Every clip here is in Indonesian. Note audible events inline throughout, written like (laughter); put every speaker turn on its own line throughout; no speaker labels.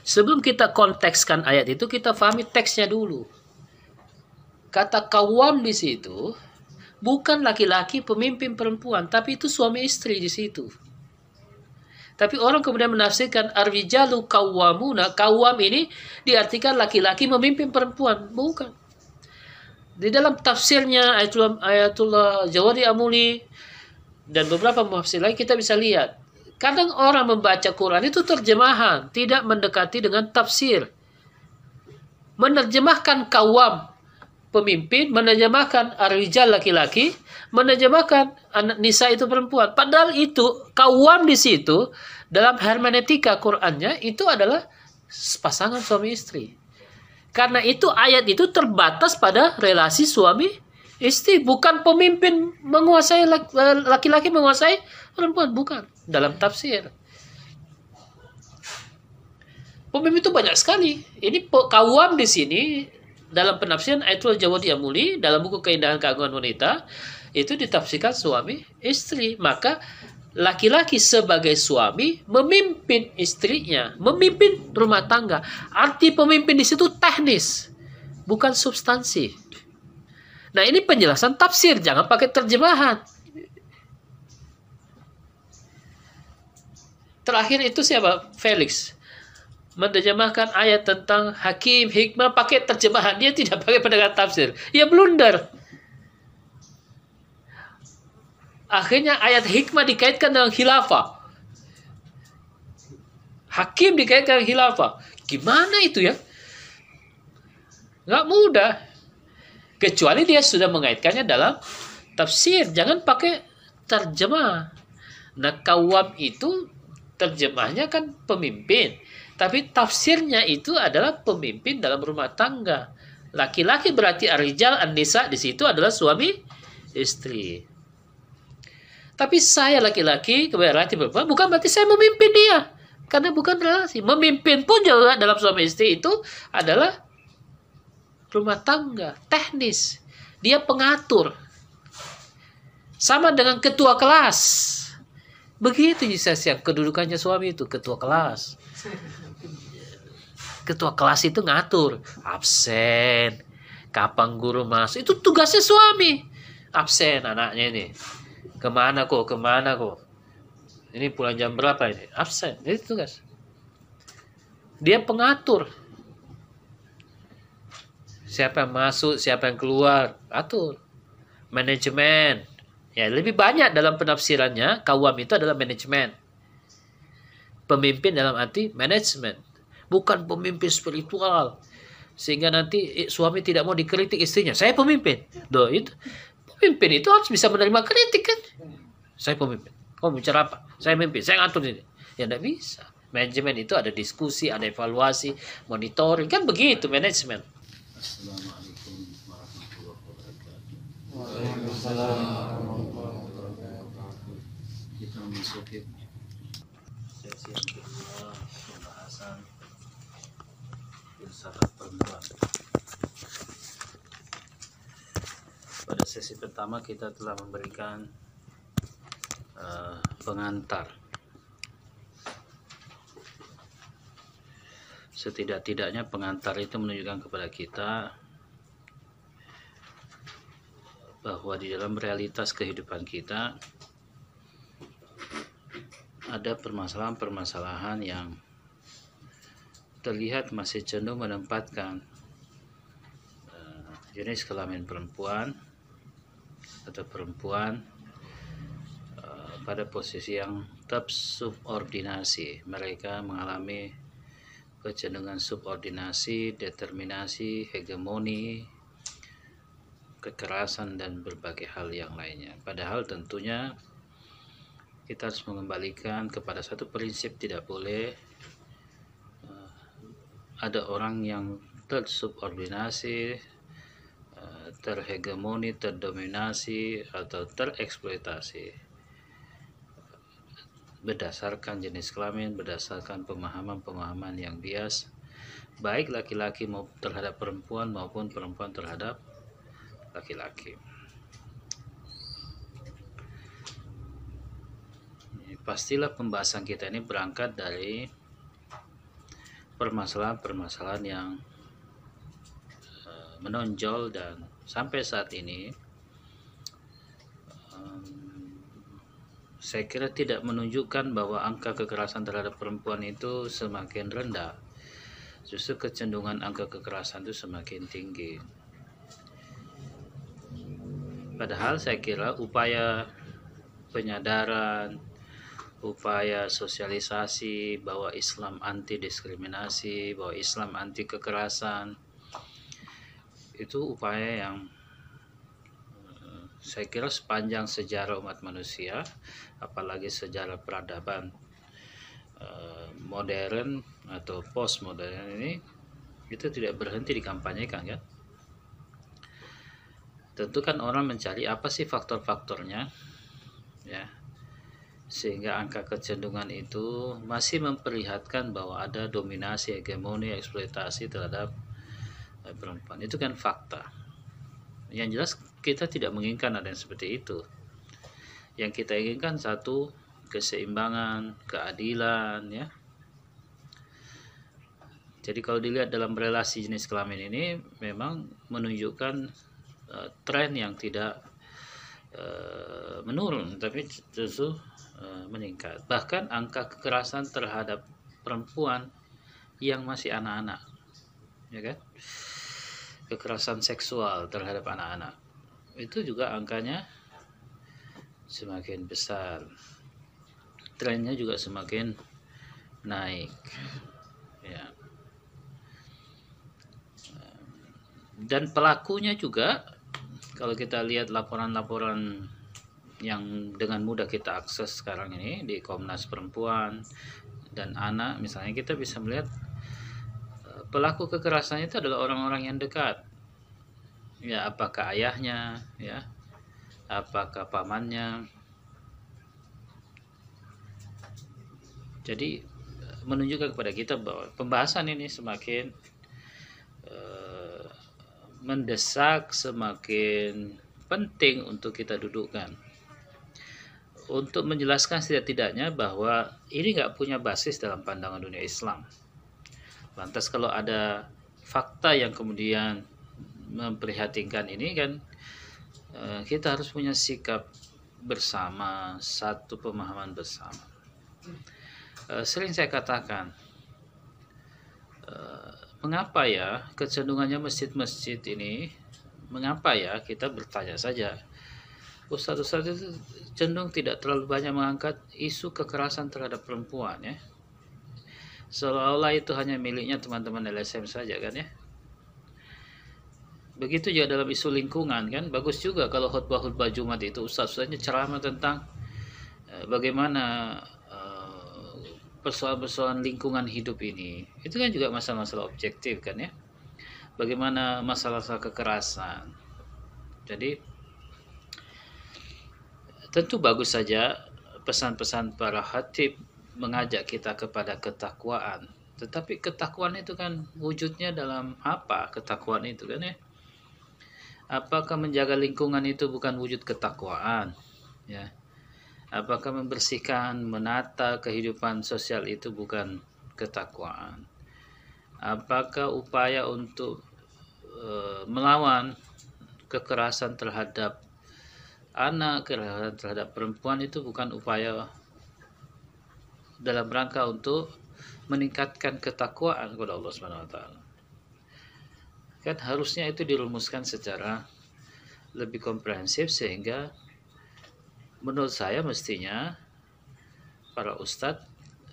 Sebelum kita kontekskan ayat itu, kita pahami teksnya dulu. Kata kawam di situ bukan laki-laki pemimpin perempuan, tapi itu suami istri di situ. Tapi orang kemudian menafsirkan arwijalu kawamuna, kawam ini diartikan laki-laki memimpin perempuan, bukan. Di dalam tafsirnya Ayatullah, Ayatullah Jawadi Amuli dan beberapa muhafsir lain kita bisa lihat Kadang orang membaca Quran itu terjemahan, tidak mendekati dengan tafsir. Menerjemahkan kawam, pemimpin, menerjemahkan arwijal laki-laki, menerjemahkan anak nisa itu perempuan. Padahal itu kawam di situ dalam hermeneutika Qurannya itu adalah pasangan suami istri. Karena itu ayat itu terbatas pada relasi suami istri, bukan pemimpin menguasai laki-laki menguasai perempuan, bukan dalam tafsir. Pemimpin itu banyak sekali. Ini kawam di sini dalam penafsiran Ayatul Jawadi Amuli dalam buku Keindahan Keagungan Wanita itu ditafsirkan suami istri. Maka laki-laki sebagai suami memimpin istrinya, memimpin rumah tangga. Arti pemimpin di situ teknis, bukan substansi. Nah, ini penjelasan tafsir, jangan pakai terjemahan. Terakhir itu siapa? Felix. Menerjemahkan ayat tentang hakim, hikmah pakai terjemahan. Dia tidak pakai pendekatan tafsir. Ya blunder. Akhirnya ayat hikmah dikaitkan dengan khilafah. Hakim dikaitkan dengan khilafah. Gimana itu ya? Nggak mudah. Kecuali dia sudah mengaitkannya dalam tafsir. Jangan pakai terjemah. Nah, kawam itu terjemahnya kan pemimpin, tapi tafsirnya itu adalah pemimpin dalam rumah tangga. Laki-laki berarti arijal an-nisa di situ adalah suami istri. Tapi saya laki-laki berarti perempuan bukan berarti saya memimpin dia. Karena bukan relasi. Memimpin pun juga dalam suami istri itu adalah rumah tangga, teknis. Dia pengatur. Sama dengan ketua kelas Begitu saya siap kedudukannya suami itu ketua kelas. Ketua kelas itu ngatur absen, kapan guru masuk itu tugasnya suami. Absen anaknya ini. Ke mana kok? Ke mana kok? Ini pulang jam berapa ini? Absen. Itu tugas. Dia pengatur. Siapa yang masuk, siapa yang keluar, atur. Manajemen, Ya, lebih banyak dalam penafsirannya kawam itu adalah manajemen. Pemimpin dalam arti manajemen, bukan pemimpin spiritual. Sehingga nanti suami tidak mau dikritik istrinya. Saya pemimpin. Doh, itu pemimpin itu harus bisa menerima kritik kan. Saya pemimpin. Kamu bicara apa? Saya pemimpin. Saya ngatur ini. Ya tidak bisa. Manajemen itu ada diskusi, ada evaluasi, monitoring. Kan begitu manajemen. Assalamualaikum warahmatullahi wabarakatuh memasuki sesi yang kedua pembahasan filsafat perempuan. Pada sesi pertama kita telah memberikan uh, pengantar. Setidak-tidaknya pengantar itu menunjukkan kepada kita bahwa di dalam realitas kehidupan kita ada permasalahan-permasalahan yang terlihat masih cenderung menempatkan uh, jenis kelamin perempuan atau perempuan uh, pada posisi yang subordinasi. Mereka mengalami kecenderungan subordinasi, determinasi, hegemoni, kekerasan dan berbagai hal yang lainnya. Padahal tentunya kita harus mengembalikan kepada satu prinsip tidak boleh uh, ada orang yang tersubordinasi uh, terhegemoni, terdominasi atau tereksploitasi berdasarkan jenis kelamin, berdasarkan pemahaman-pemahaman yang bias baik laki-laki terhadap perempuan maupun perempuan terhadap laki-laki. pastilah pembahasan kita ini berangkat dari permasalahan-permasalahan yang uh, menonjol dan sampai saat ini saya kira tidak menunjukkan bahwa angka kekerasan terhadap perempuan itu semakin rendah justru kecenderungan angka kekerasan itu semakin tinggi padahal saya kira upaya penyadaran upaya sosialisasi bahwa Islam anti diskriminasi, bahwa Islam anti kekerasan. Itu upaya yang eh, saya kira sepanjang sejarah umat manusia, apalagi sejarah peradaban eh, modern atau postmodern ini itu tidak berhenti dikampanyekan kan. Tentu kan orang mencari apa sih faktor-faktornya ya. Sehingga angka kecenderungan itu masih memperlihatkan bahwa ada dominasi hegemoni eksploitasi terhadap eh, perempuan. Itu kan fakta. Yang jelas kita tidak menginginkan ada yang seperti itu yang kita inginkan satu keseimbangan keadilan ya jadi kalau dilihat dalam relasi jenis kelamin ini memang menunjukkan uh, tren yang tidak uh, menurun tapi justru Eh, meningkat. Bahkan angka kekerasan terhadap perempuan yang masih anak-anak, ya kan? Kekerasan seksual terhadap anak-anak itu juga angkanya semakin besar. Trennya juga semakin naik. Ya. Dan pelakunya juga kalau kita lihat laporan-laporan yang dengan mudah kita akses sekarang ini di Komnas Perempuan dan anak misalnya kita bisa melihat eh, pelaku kekerasan itu adalah orang-orang yang dekat ya apakah ayahnya ya apakah pamannya jadi menunjukkan kepada kita bahwa pembahasan ini semakin uh, mendesak semakin penting untuk kita dudukkan untuk menjelaskan setidak-tidaknya bahwa ini nggak punya basis dalam pandangan dunia Islam. Lantas kalau ada fakta yang kemudian memprihatinkan ini kan eh, kita harus punya sikap bersama, satu pemahaman bersama. Eh, sering saya katakan, eh, mengapa ya kecenderungannya masjid-masjid ini, mengapa ya kita bertanya saja? Ustadz-ustadz itu cenderung tidak terlalu banyak mengangkat isu kekerasan terhadap perempuan ya. Seolah-olah itu hanya miliknya teman-teman LSM saja kan ya begitu juga dalam isu lingkungan kan bagus juga kalau khutbah-khutbah Jumat itu ustadz-ustadznya ceramah tentang eh, bagaimana eh, persoalan-persoalan lingkungan hidup ini itu kan juga masalah-masalah objektif kan ya bagaimana masalah-masalah kekerasan jadi Tentu bagus saja pesan-pesan para khatib mengajak kita kepada ketakwaan. Tetapi ketakwaan itu kan wujudnya dalam apa ketakwaan itu kan ya? Apakah menjaga lingkungan itu bukan wujud ketakwaan? Ya. Apakah membersihkan, menata kehidupan sosial itu bukan ketakwaan? Apakah upaya untuk e, melawan kekerasan terhadap anak kekerasan terhadap perempuan itu bukan upaya dalam rangka untuk meningkatkan ketakwaan kepada Allah Subhanahu wa taala. Kan harusnya itu dirumuskan secara lebih komprehensif sehingga menurut saya mestinya para ustadz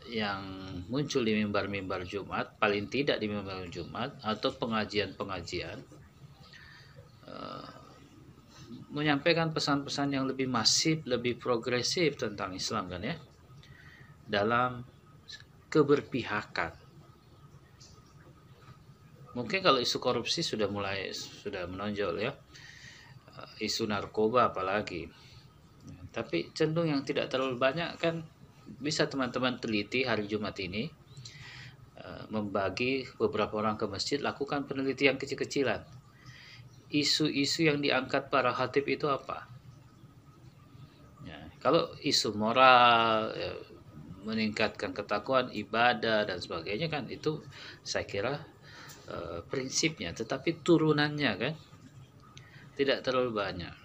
yang muncul di mimbar-mimbar Jumat, paling tidak di mimbar Jumat atau pengajian-pengajian eh, menyampaikan pesan-pesan yang lebih masif, lebih progresif tentang Islam kan ya. Dalam keberpihakan. Mungkin kalau isu korupsi sudah mulai sudah menonjol ya. Eh, isu narkoba apalagi. Tapi cenderung yang tidak terlalu banyak kan bisa teman-teman teliti hari Jumat ini eh, membagi beberapa orang ke masjid lakukan penelitian kecil-kecilan isu-isu yang diangkat para khatib itu apa? Ya, kalau isu moral, ya, meningkatkan ketakwaan ibadah dan sebagainya kan itu saya kira uh, prinsipnya tetapi turunannya kan tidak terlalu banyak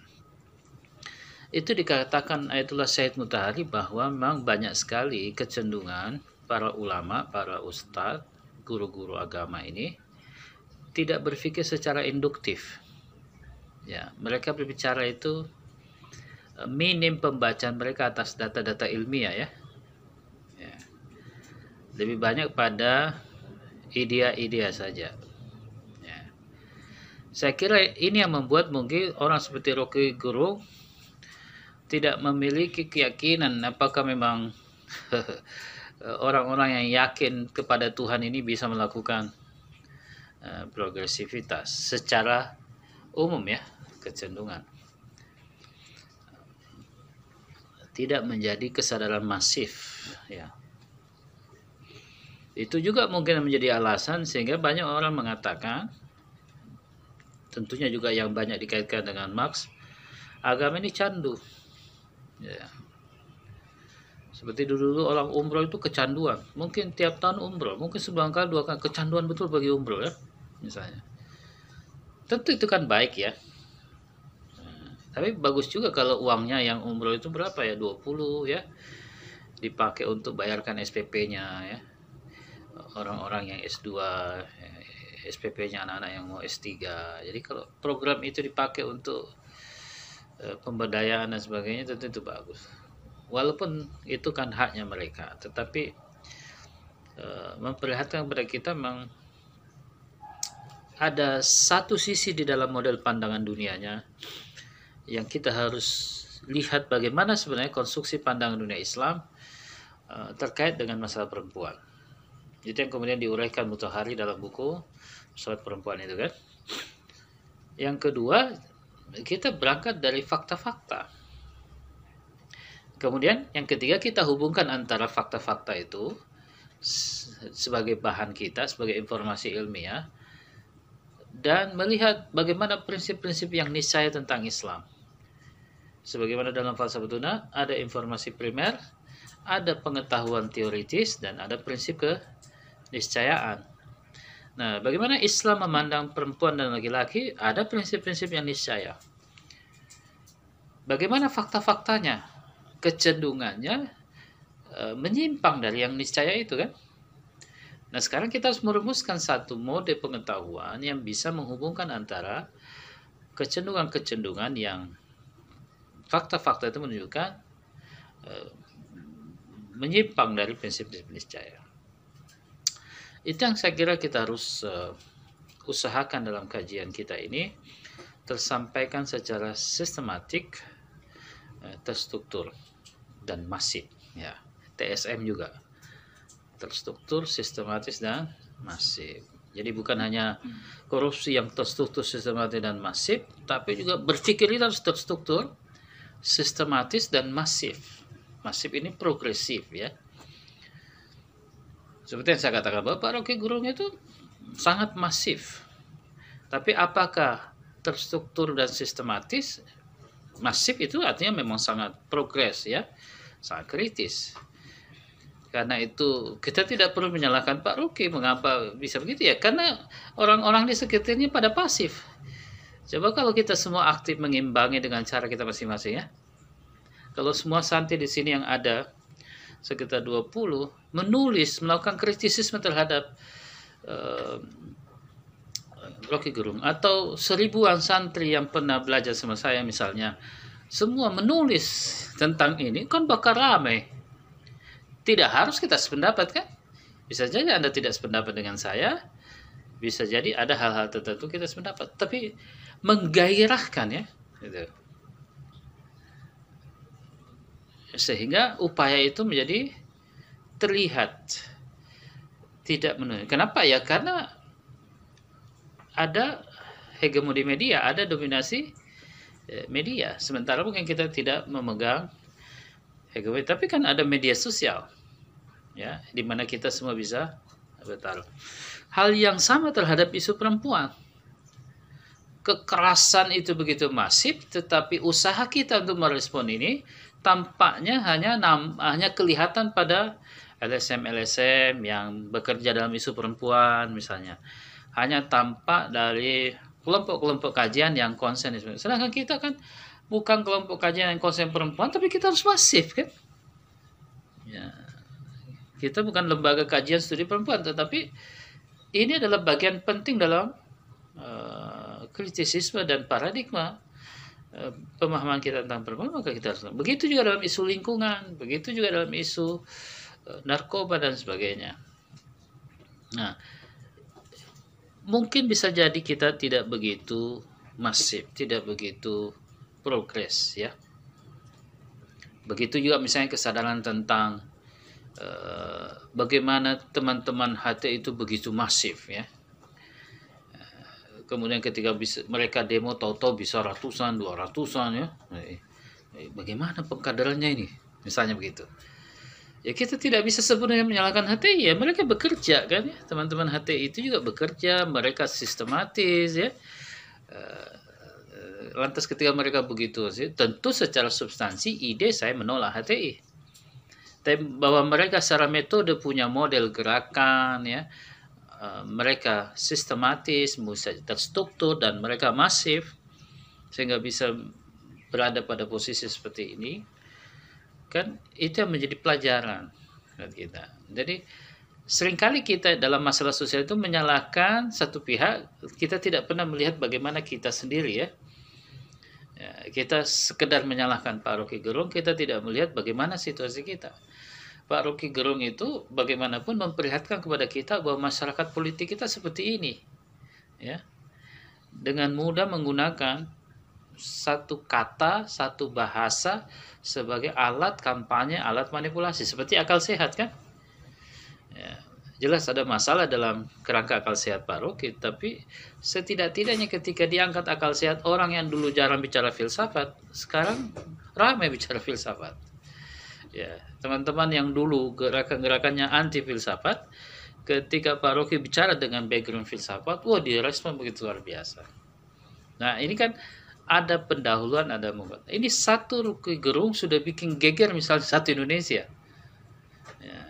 itu dikatakan Ayatullah Said Mutahari bahwa memang banyak sekali kecenderungan para ulama, para ustadz, guru-guru agama ini tidak berpikir secara induktif. Ya, mereka berbicara itu eh, minim pembacaan mereka atas data-data ilmiah ya. ya. Lebih banyak pada idea-idea saja. Ya. Saya kira ini yang membuat mungkin orang seperti Rocky Guru tidak memiliki keyakinan apakah memang (laughs) orang-orang yang yakin kepada Tuhan ini bisa melakukan uh, progresivitas secara umum ya kecenderungan tidak menjadi kesadaran masif ya itu juga mungkin menjadi alasan sehingga banyak orang mengatakan tentunya juga yang banyak dikaitkan dengan Marx agama ini candu Ya. Seperti dulu-dulu orang umroh itu kecanduan. Mungkin tiap tahun umroh, mungkin sebulan kali dua kali kecanduan betul bagi umroh ya, misalnya. Tentu itu kan baik ya. Tapi bagus juga kalau uangnya yang umroh itu berapa ya? 20 ya. Dipakai untuk bayarkan SPP-nya ya. Orang-orang yang S2 SPP-nya anak-anak yang mau S3. Jadi kalau program itu dipakai untuk Eh, pemberdayaan dan sebagainya tentu itu bagus walaupun itu kan haknya mereka tetapi e, memperlihatkan kepada kita memang ada satu sisi di dalam model pandangan dunianya yang kita harus lihat bagaimana sebenarnya konstruksi pandangan dunia Islam terkait dengan masalah perempuan itu yang kemudian diuraikan Mutahari dalam buku Salat Perempuan itu kan yang kedua kita berangkat dari fakta-fakta. Kemudian yang ketiga kita hubungkan antara fakta-fakta itu sebagai bahan kita, sebagai informasi ilmiah dan melihat bagaimana prinsip-prinsip yang niscaya tentang Islam. Sebagaimana dalam falsafah tuna ada informasi primer, ada pengetahuan teoritis dan ada prinsip keniscayaan. Nah, bagaimana Islam memandang perempuan dan laki-laki? Ada prinsip-prinsip yang niscaya. Bagaimana fakta-faktanya? Kecenderungannya e, menyimpang dari yang niscaya itu kan? Nah, sekarang kita harus merumuskan satu mode pengetahuan yang bisa menghubungkan antara kecenderungan-kecenderungan yang fakta-fakta itu menunjukkan e, menyimpang dari prinsip-prinsip niscaya. Itu yang saya kira kita harus uh, usahakan dalam kajian kita ini tersampaikan secara sistematik, uh, terstruktur dan masif ya. TSM juga terstruktur, sistematis dan masif. Jadi bukan hanya korupsi yang terstruktur, sistematis dan masif, tapi juga berpikir itu harus terstruktur, sistematis dan masif. Masif ini progresif ya seperti yang saya katakan bahwa Pak Rocky Gerung itu sangat masif. Tapi apakah terstruktur dan sistematis? Masif itu artinya memang sangat progres ya, sangat kritis. Karena itu kita tidak perlu menyalahkan Pak Rocky mengapa bisa begitu ya? Karena orang-orang di sekitarnya pada pasif. Coba kalau kita semua aktif mengimbangi dengan cara kita masing-masing ya. Kalau semua santri di sini yang ada sekitar 20 menulis melakukan kritisisme terhadap uh, Rocky Gerung atau seribuan santri yang pernah belajar sama saya misalnya. Semua menulis tentang ini kan bakal ramai. Tidak harus kita sependapat kan? Bisa jadi anda tidak sependapat dengan saya bisa jadi ada hal-hal tertentu kita sependapat. Tapi menggairahkan ya gitu sehingga upaya itu menjadi terlihat tidak menunjukkan. Kenapa ya? Karena ada hegemoni media, ada dominasi eh, media. Sementara mungkin kita tidak memegang hegemoni, tapi kan ada media sosial, ya, di mana kita semua bisa bertaruh. Hal yang sama terhadap isu perempuan. Kekerasan itu begitu masif, tetapi usaha kita untuk merespon ini tampaknya hanya nam, hanya kelihatan pada LSM LSM yang bekerja dalam isu perempuan misalnya. Hanya tampak dari kelompok-kelompok kajian yang konsen. Sedangkan kita kan bukan kelompok kajian yang konsen perempuan tapi kita harus masif kan? Ya. Kita bukan lembaga kajian studi perempuan tetapi ini adalah bagian penting dalam uh, kritisisme dan paradigma pemahaman kita tentang perempuan maka kita harus begitu juga dalam isu lingkungan begitu juga dalam isu uh, narkoba dan sebagainya nah mungkin bisa jadi kita tidak begitu masif, tidak begitu progres ya. Begitu juga misalnya kesadaran tentang uh, bagaimana teman-teman HT itu begitu masif ya. Kemudian ketika bisa, mereka demo tahu-tahu bisa ratusan, dua ratusan ya. Eh, eh, bagaimana pengkaderannya ini? Misalnya begitu. Ya kita tidak bisa sebenarnya menyalahkan HTI ya mereka bekerja kan ya. Teman-teman HTI itu juga bekerja mereka sistematis ya. Eh, lantas ketika mereka begitu sih tentu secara substansi ide saya menolak HTI tapi bahwa mereka secara metode punya model gerakan ya eh, mereka sistematis terstruktur dan mereka masif sehingga bisa berada pada posisi seperti ini kan itu yang menjadi pelajaran buat kita. Jadi sering kali kita dalam masalah sosial itu menyalahkan satu pihak kita tidak pernah melihat bagaimana kita sendiri ya, ya kita sekedar menyalahkan Pak Rocky Gerung kita tidak melihat bagaimana situasi kita Pak Rocky Gerung itu bagaimanapun memperlihatkan kepada kita bahwa masyarakat politik kita seperti ini ya dengan mudah menggunakan satu kata, satu bahasa sebagai alat kampanye, alat manipulasi seperti akal sehat kan? Ya, jelas ada masalah dalam kerangka akal sehat Pak Rocky, tapi setidak-tidaknya ketika diangkat akal sehat orang yang dulu jarang bicara filsafat, sekarang ramai bicara filsafat. Ya, teman-teman yang dulu gerakan-gerakannya anti filsafat, ketika Pak Rocky bicara dengan background filsafat, wah dia respon begitu luar biasa. Nah, ini kan ada pendahuluan, ada membuat. Ini satu Rocky Gerung sudah bikin geger misalnya satu Indonesia. Ya.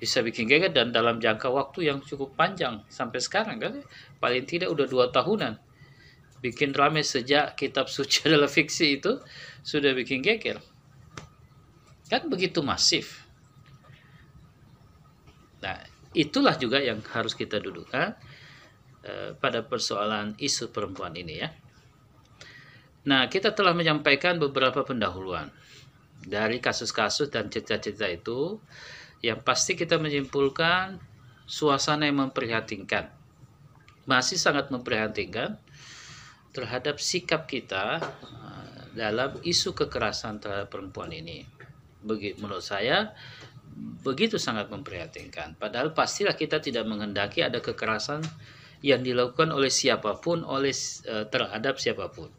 Bisa bikin geger dan dalam jangka waktu yang cukup panjang sampai sekarang kan. Paling tidak udah dua tahunan. Bikin rame sejak kitab suci (laughs) adalah fiksi itu sudah bikin geger. Kan begitu masif. Nah, itulah juga yang harus kita dudukkan uh, pada persoalan isu perempuan ini ya. Nah, kita telah menyampaikan beberapa pendahuluan dari kasus-kasus dan cerita-cerita itu yang pasti kita menyimpulkan suasana yang memprihatinkan. Masih sangat memprihatinkan terhadap sikap kita uh, dalam isu kekerasan terhadap perempuan ini. Menurut saya begitu sangat memprihatinkan. Padahal pastilah kita tidak menghendaki ada kekerasan yang dilakukan oleh siapa pun oleh uh, terhadap siapa pun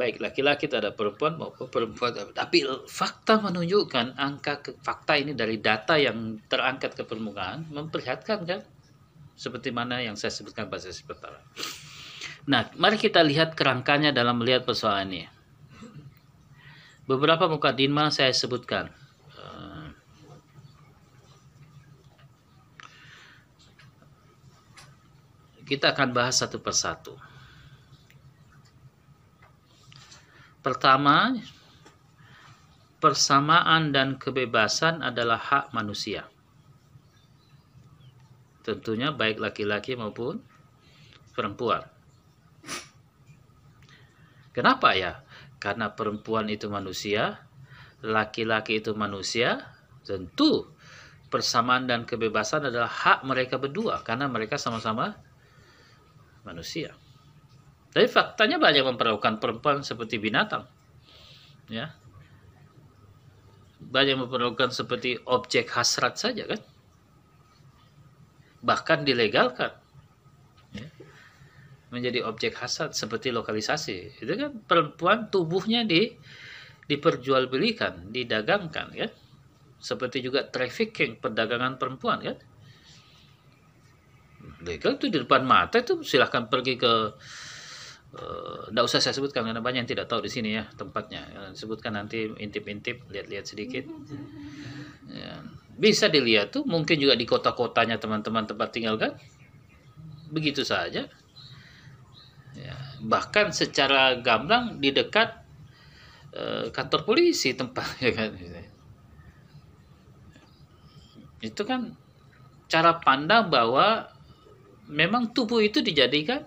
baik laki-laki ada perempuan maupun perempuan tapi fakta menunjukkan angka ke, fakta ini dari data yang terangkat ke permukaan memperlihatkan kan seperti mana yang saya sebutkan pada sesi pertama. Nah, mari kita lihat kerangkanya dalam melihat persoalan ini. Beberapa muka dinma saya sebutkan. Eh, kita akan bahas satu persatu. Pertama, persamaan dan kebebasan adalah hak manusia. Tentunya baik laki-laki maupun perempuan. Kenapa ya? Karena perempuan itu manusia, laki-laki itu manusia, tentu persamaan dan kebebasan adalah hak mereka berdua karena mereka sama-sama manusia. Tapi faktanya banyak memperlakukan perempuan seperti binatang. Ya. Banyak memperlakukan seperti objek hasrat saja kan. Bahkan dilegalkan. Ya. Menjadi objek hasrat seperti lokalisasi. Itu kan perempuan tubuhnya di diperjualbelikan, didagangkan ya. Seperti juga trafficking, perdagangan perempuan kan. Legal itu di depan mata itu silahkan pergi ke tidak usah saya sebutkan karena banyak yang tidak tahu di sini ya tempatnya. Sebutkan nanti intip-intip, lihat-lihat sedikit. Ya. Bisa dilihat tuh, mungkin juga di kota-kotanya teman-teman tempat tinggal kan. Begitu saja. Ya. Bahkan secara gamblang di dekat uh, kantor polisi tempatnya (laughs) kan. Itu kan cara pandang bahwa memang tubuh itu dijadikan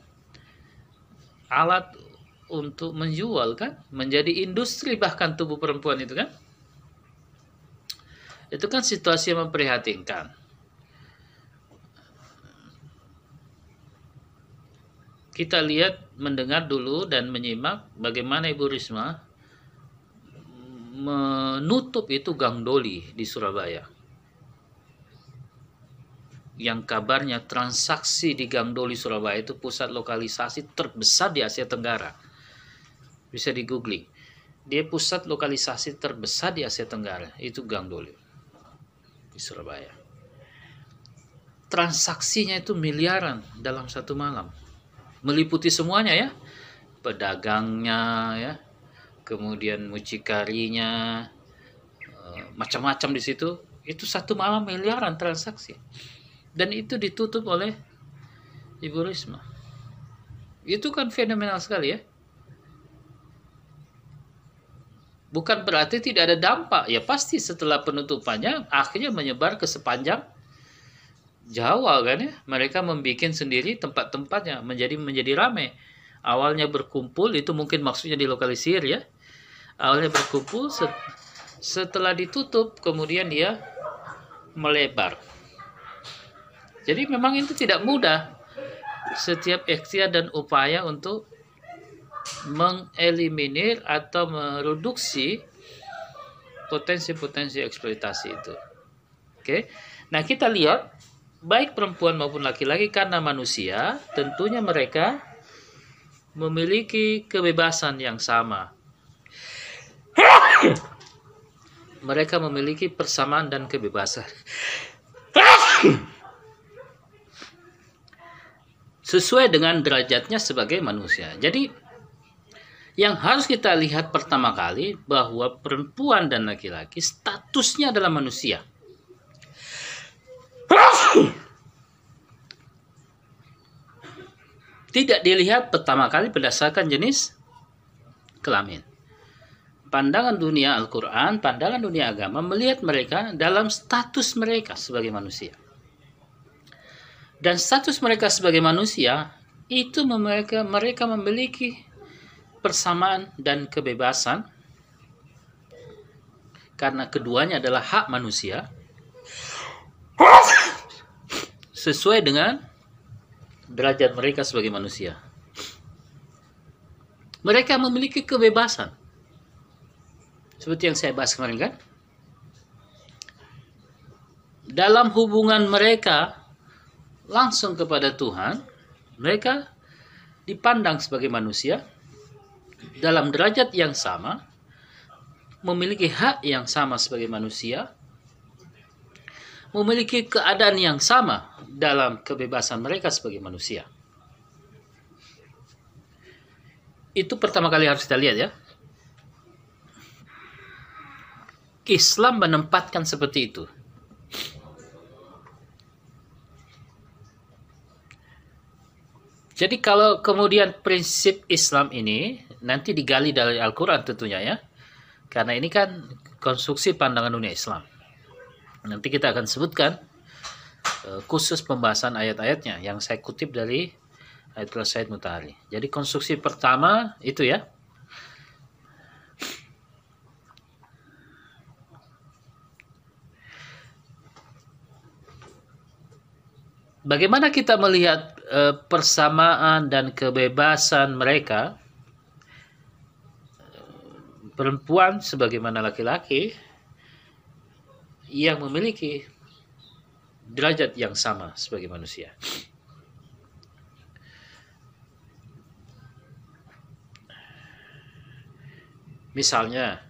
alat untuk menjual kan, menjadi industri bahkan tubuh perempuan itu kan. Itu kan situasi yang memprihatinkan. Kita lihat, mendengar dulu dan menyimak bagaimana Ibu Risma menutup itu Gang Doli di Surabaya. Yang kabarnya transaksi di Gang Doli Surabaya itu pusat lokalisasi terbesar di Asia Tenggara. Bisa di googling. Dia pusat lokalisasi terbesar di Asia Tenggara, itu Gang Doli di Surabaya. Transaksinya itu miliaran dalam satu malam. Meliputi semuanya ya. Pedagangnya ya, kemudian mucikarinya, eh, macam-macam di situ. Itu satu malam miliaran transaksi. Dan itu ditutup oleh Ibu Risma. Itu kan fenomenal sekali ya. Bukan berarti tidak ada dampak. Ya pasti setelah penutupannya akhirnya menyebar ke sepanjang Jawa kan ya. Mereka membuat sendiri tempat-tempatnya menjadi menjadi ramai. Awalnya berkumpul itu mungkin maksudnya dilokalisir ya. Awalnya berkumpul set, setelah ditutup kemudian dia melebar. Jadi memang itu tidak mudah. Setiap ikhtiar dan upaya untuk mengeliminir atau mereduksi potensi-potensi eksploitasi itu. Oke. Nah, kita lihat baik perempuan maupun laki-laki karena manusia, tentunya mereka memiliki kebebasan yang sama. mereka memiliki persamaan dan kebebasan. Sesuai dengan derajatnya sebagai manusia. Jadi yang harus kita lihat pertama kali bahwa perempuan dan laki-laki statusnya adalah manusia. Tidak dilihat pertama kali berdasarkan jenis kelamin. Pandangan dunia Al-Quran, pandangan dunia agama melihat mereka dalam status mereka sebagai manusia. Dan status mereka sebagai manusia itu mereka mereka memiliki persamaan dan kebebasan karena keduanya adalah hak manusia (laughs) sesuai dengan derajat mereka sebagai manusia. Mereka memiliki kebebasan. Seperti yang saya bahas kemarin kan? Dalam hubungan mereka langsung kepada Tuhan, mereka dipandang sebagai manusia dalam derajat yang sama, memiliki hak yang sama sebagai manusia, memiliki keadaan yang sama dalam kebebasan mereka sebagai manusia. Itu pertama kali harus kita lihat ya. Islam menempatkan seperti itu. Jadi kalau kemudian prinsip Islam ini nanti digali dari Al-Quran tentunya ya. Karena ini kan konstruksi pandangan dunia Islam. Nanti kita akan sebutkan khusus pembahasan ayat-ayatnya yang saya kutip dari ayat Said Mutahari. Jadi konstruksi pertama itu ya. Bagaimana kita melihat uh, persamaan dan kebebasan mereka perempuan sebagaimana laki-laki yang memiliki derajat yang sama sebagai manusia. Misalnya,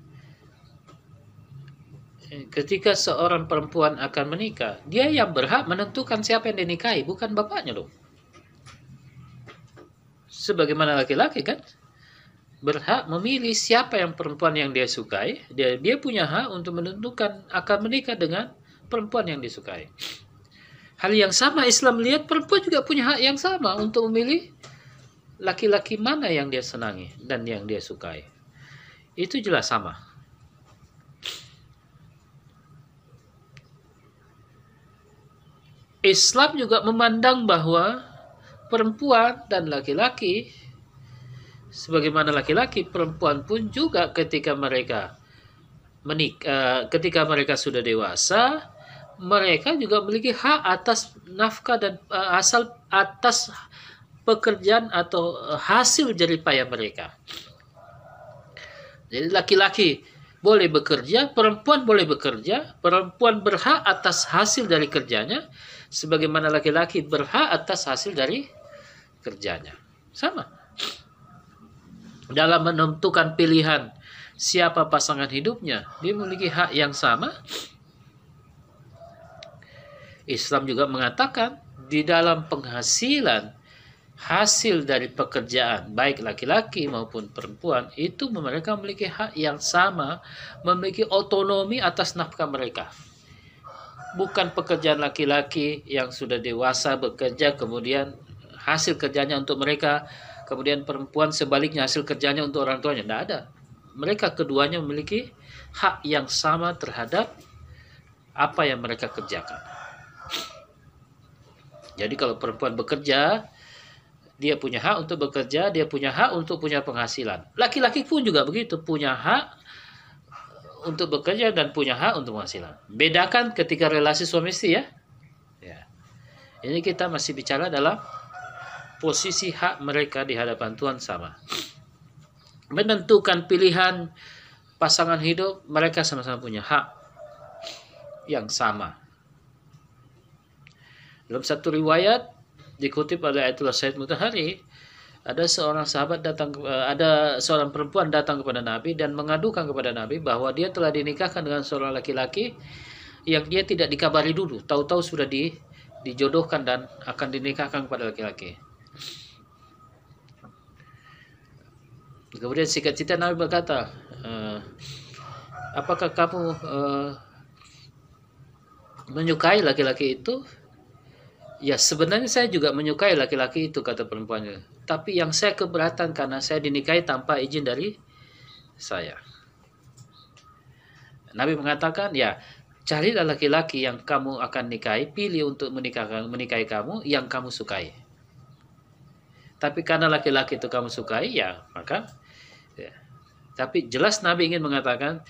ketika seorang perempuan akan menikah, dia yang berhak menentukan siapa yang dinikahi, bukan bapaknya loh. sebagaimana laki-laki kan berhak memilih siapa yang perempuan yang dia sukai. Dia dia punya hak untuk menentukan akan menikah dengan perempuan yang disukai. Hal yang sama Islam lihat perempuan juga punya hak yang sama untuk memilih laki-laki mana yang dia senangi dan yang dia sukai. Itu jelas sama. Islam juga memandang bahwa perempuan dan laki-laki sebagaimana laki-laki perempuan pun juga ketika mereka menik uh, ketika mereka sudah dewasa mereka juga memiliki hak atas nafkah dan uh, asal atas pekerjaan atau uh, hasil jerih payah mereka. Jadi laki-laki boleh bekerja, perempuan boleh bekerja, perempuan berhak atas hasil dari kerjanya, sebagaimana laki-laki berhak atas hasil dari kerjanya. Sama dalam menentukan pilihan siapa pasangan hidupnya, dia memiliki hak yang sama. Islam juga mengatakan di dalam penghasilan hasil dari pekerjaan baik laki-laki maupun perempuan itu mereka memiliki hak yang sama, memiliki otonomi atas nafkah mereka. Bukan pekerjaan laki-laki yang sudah dewasa bekerja kemudian hasil kerjanya untuk mereka kemudian perempuan sebaliknya hasil kerjanya untuk orang tuanya. Tidak ada. Mereka keduanya memiliki hak yang sama terhadap apa yang mereka kerjakan jadi kalau perempuan bekerja dia punya hak untuk bekerja dia punya hak untuk punya penghasilan laki-laki pun juga begitu punya hak untuk bekerja dan punya hak untuk penghasilan bedakan ketika relasi suami istri ya ya ini kita masih bicara dalam posisi hak mereka di hadapan Tuhan sama. Menentukan pilihan pasangan hidup, mereka sama-sama punya hak yang sama. Dalam satu riwayat dikutip oleh Ayatullah Said Mutahari, ada seorang sahabat datang eh, ada seorang perempuan datang kepada Nabi dan mengadukan kepada Nabi bahwa dia telah dinikahkan dengan seorang laki-laki yang dia tidak dikabari dulu, tahu-tahu sudah di dijodohkan dan akan dinikahkan kepada laki-laki. Kemudian singkat cerita Nabi berkata, uh, apakah kamu uh, menyukai laki-laki itu? Ya sebenarnya saya juga menyukai laki-laki itu kata perempuannya. Tapi yang saya keberatan karena saya dinikahi tanpa izin dari saya. Nabi mengatakan, ya carilah laki-laki yang kamu akan nikahi, pilih untuk menikah, menikahi kamu yang kamu sukai. Tapi karena laki-laki itu kamu sukai, ya maka tapi jelas Nabi ingin mengatakan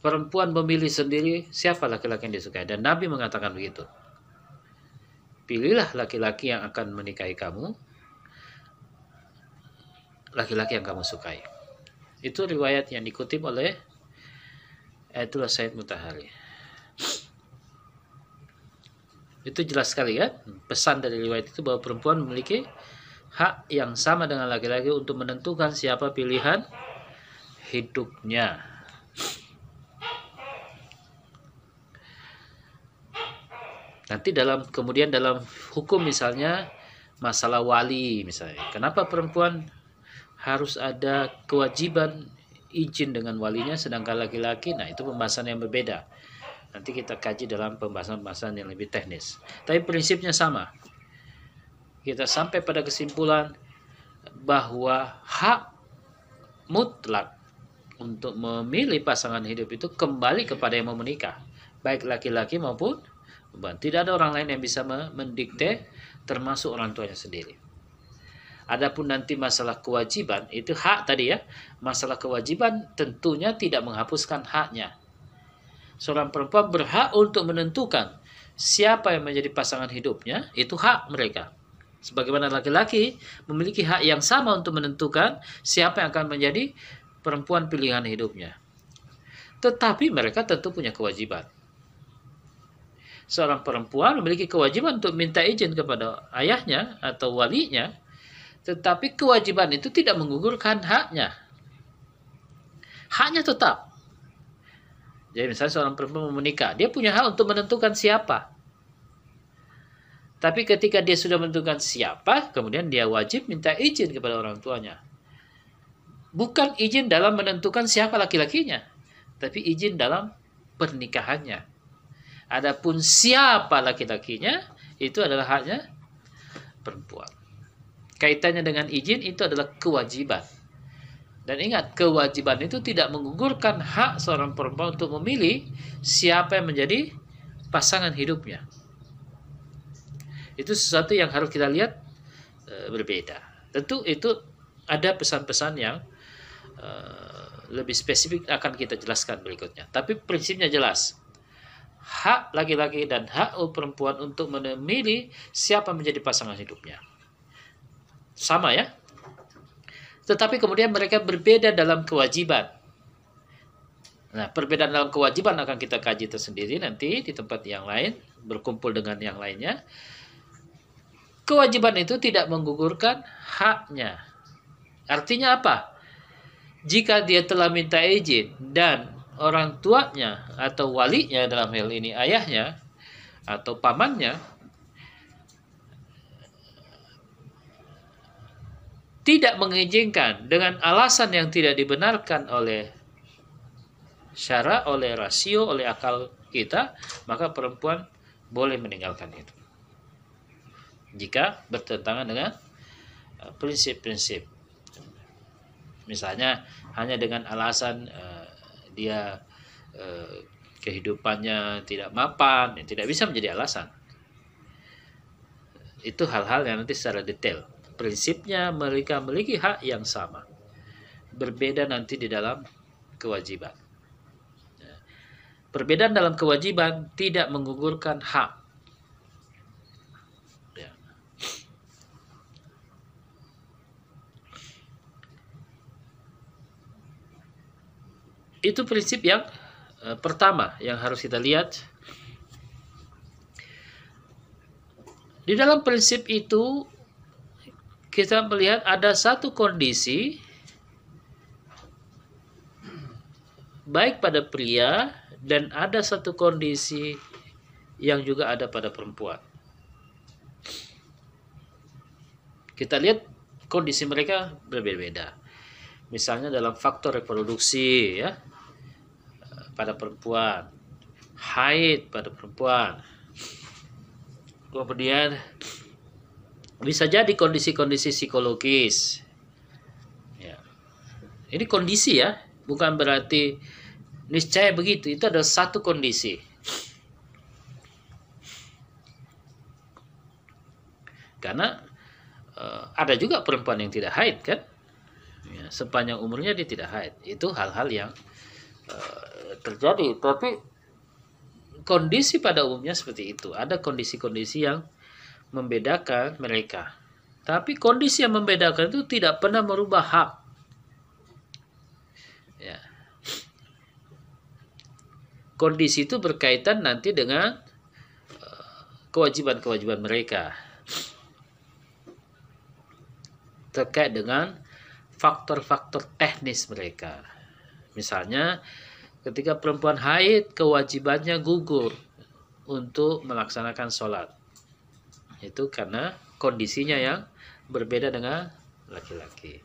perempuan memilih sendiri siapa laki-laki yang disukai dan Nabi mengatakan begitu. Pilihlah laki-laki yang akan menikahi kamu, laki-laki yang kamu sukai. Itu riwayat yang dikutip oleh Ayatullah Said Mutahari. Itu jelas sekali ya, pesan dari riwayat itu bahwa perempuan memiliki hak yang sama dengan laki-laki untuk menentukan siapa pilihan hidupnya. Nanti dalam kemudian dalam hukum misalnya masalah wali misalnya. Kenapa perempuan harus ada kewajiban izin dengan walinya sedangkan laki-laki nah itu pembahasan yang berbeda. Nanti kita kaji dalam pembahasan-pembahasan yang lebih teknis. Tapi prinsipnya sama. Kita sampai pada kesimpulan bahwa hak mutlak untuk memilih pasangan hidup itu kembali kepada yang mau menikah, baik laki-laki maupun perempuan. Tidak ada orang lain yang bisa mendikte, termasuk orang tuanya sendiri. Adapun nanti masalah kewajiban itu hak tadi ya. Masalah kewajiban tentunya tidak menghapuskan haknya. Seorang perempuan berhak untuk menentukan siapa yang menjadi pasangan hidupnya, itu hak mereka. Sebagaimana laki-laki memiliki hak yang sama untuk menentukan siapa yang akan menjadi perempuan pilihan hidupnya. Tetapi mereka tentu punya kewajiban. Seorang perempuan memiliki kewajiban untuk minta izin kepada ayahnya atau walinya, tetapi kewajiban itu tidak menggugurkan haknya. Haknya tetap. Jadi misalnya seorang perempuan mau menikah, dia punya hak untuk menentukan siapa. Tapi ketika dia sudah menentukan siapa, kemudian dia wajib minta izin kepada orang tuanya. Bukan izin dalam menentukan siapa laki-lakinya, tapi izin dalam pernikahannya. Adapun siapa laki-lakinya, itu adalah haknya perempuan. Kaitannya dengan izin itu adalah kewajiban. Dan ingat, kewajiban itu tidak menggugurkan hak seorang perempuan untuk memilih siapa yang menjadi pasangan hidupnya. Itu sesuatu yang harus kita lihat e, berbeda. Tentu itu ada pesan-pesan yang e, lebih spesifik akan kita jelaskan berikutnya. Tapi prinsipnya jelas. Hak laki-laki dan hak perempuan untuk memilih siapa menjadi pasangan hidupnya. Sama ya. Tetapi kemudian mereka berbeda dalam kewajiban. Nah, perbedaan dalam kewajiban akan kita kaji tersendiri nanti di tempat yang lain, berkumpul dengan yang lainnya. Kewajiban itu tidak menggugurkan haknya. Artinya apa? Jika dia telah minta izin dan orang tuanya atau walinya dalam hal ini ayahnya atau pamannya tidak mengizinkan dengan alasan yang tidak dibenarkan oleh syara, oleh rasio, oleh akal kita, maka perempuan boleh meninggalkan itu jika bertentangan dengan uh, prinsip-prinsip. Misalnya hanya dengan alasan uh, dia uh, kehidupannya tidak mapan, tidak bisa menjadi alasan. Itu hal-hal yang nanti secara detail. Prinsipnya mereka memiliki hak yang sama. Berbeda nanti di dalam kewajiban. Ya. Perbedaan dalam kewajiban tidak menggugurkan hak Itu prinsip yang uh, pertama yang harus kita lihat. Di dalam prinsip itu kita melihat ada satu kondisi baik pada pria dan ada satu kondisi yang juga ada pada perempuan. Kita lihat kondisi mereka berbeda-beda. Misalnya dalam faktor reproduksi ya pada perempuan, haid pada perempuan. Kemudian bisa jadi kondisi-kondisi psikologis. Ya. Ini kondisi ya, bukan berarti niscaya begitu. Itu adalah satu kondisi. Karena uh, ada juga perempuan yang tidak haid kan? Ya, sepanjang umurnya dia tidak haid. Itu hal-hal yang uh, terjadi. Tapi kondisi pada umumnya seperti itu. Ada kondisi-kondisi yang membedakan mereka. Tapi kondisi yang membedakan itu tidak pernah merubah hak. Ya. Kondisi itu berkaitan nanti dengan eh, kewajiban-kewajiban mereka. Terkait dengan faktor-faktor teknis mereka misalnya ketika perempuan haid kewajibannya gugur untuk melaksanakan sholat. Itu karena kondisinya yang berbeda dengan laki-laki.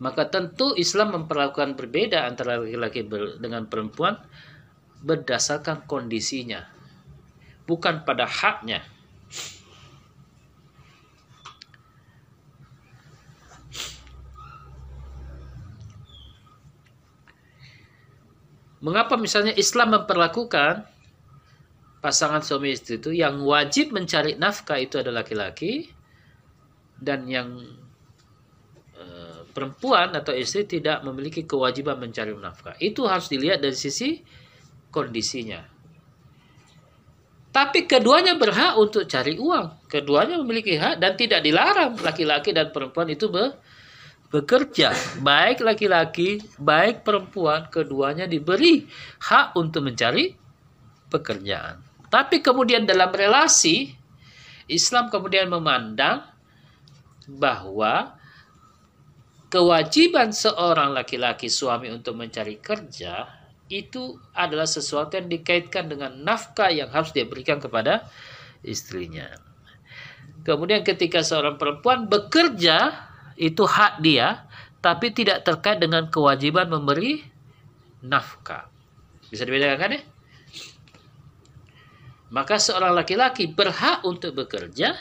Maka tentu Islam memperlakukan berbeda antara laki-laki dengan perempuan berdasarkan kondisinya bukan pada haknya Mengapa misalnya Islam memperlakukan pasangan suami istri itu yang wajib mencari nafkah itu adalah laki-laki dan yang e, perempuan atau istri tidak memiliki kewajiban mencari nafkah. Itu harus dilihat dari sisi kondisinya. Tapi keduanya berhak untuk cari uang. Keduanya memiliki hak dan tidak dilarang laki-laki dan perempuan itu ber, bekerja, baik laki-laki, baik perempuan, keduanya diberi hak untuk mencari pekerjaan. Tapi kemudian dalam relasi, Islam kemudian memandang bahwa kewajiban seorang laki-laki suami untuk mencari kerja itu adalah sesuatu yang dikaitkan dengan nafkah yang harus dia berikan kepada istrinya. Kemudian ketika seorang perempuan bekerja itu hak dia tapi tidak terkait dengan kewajiban memberi nafkah. Bisa dibedakan kan ya? Maka seorang laki-laki berhak untuk bekerja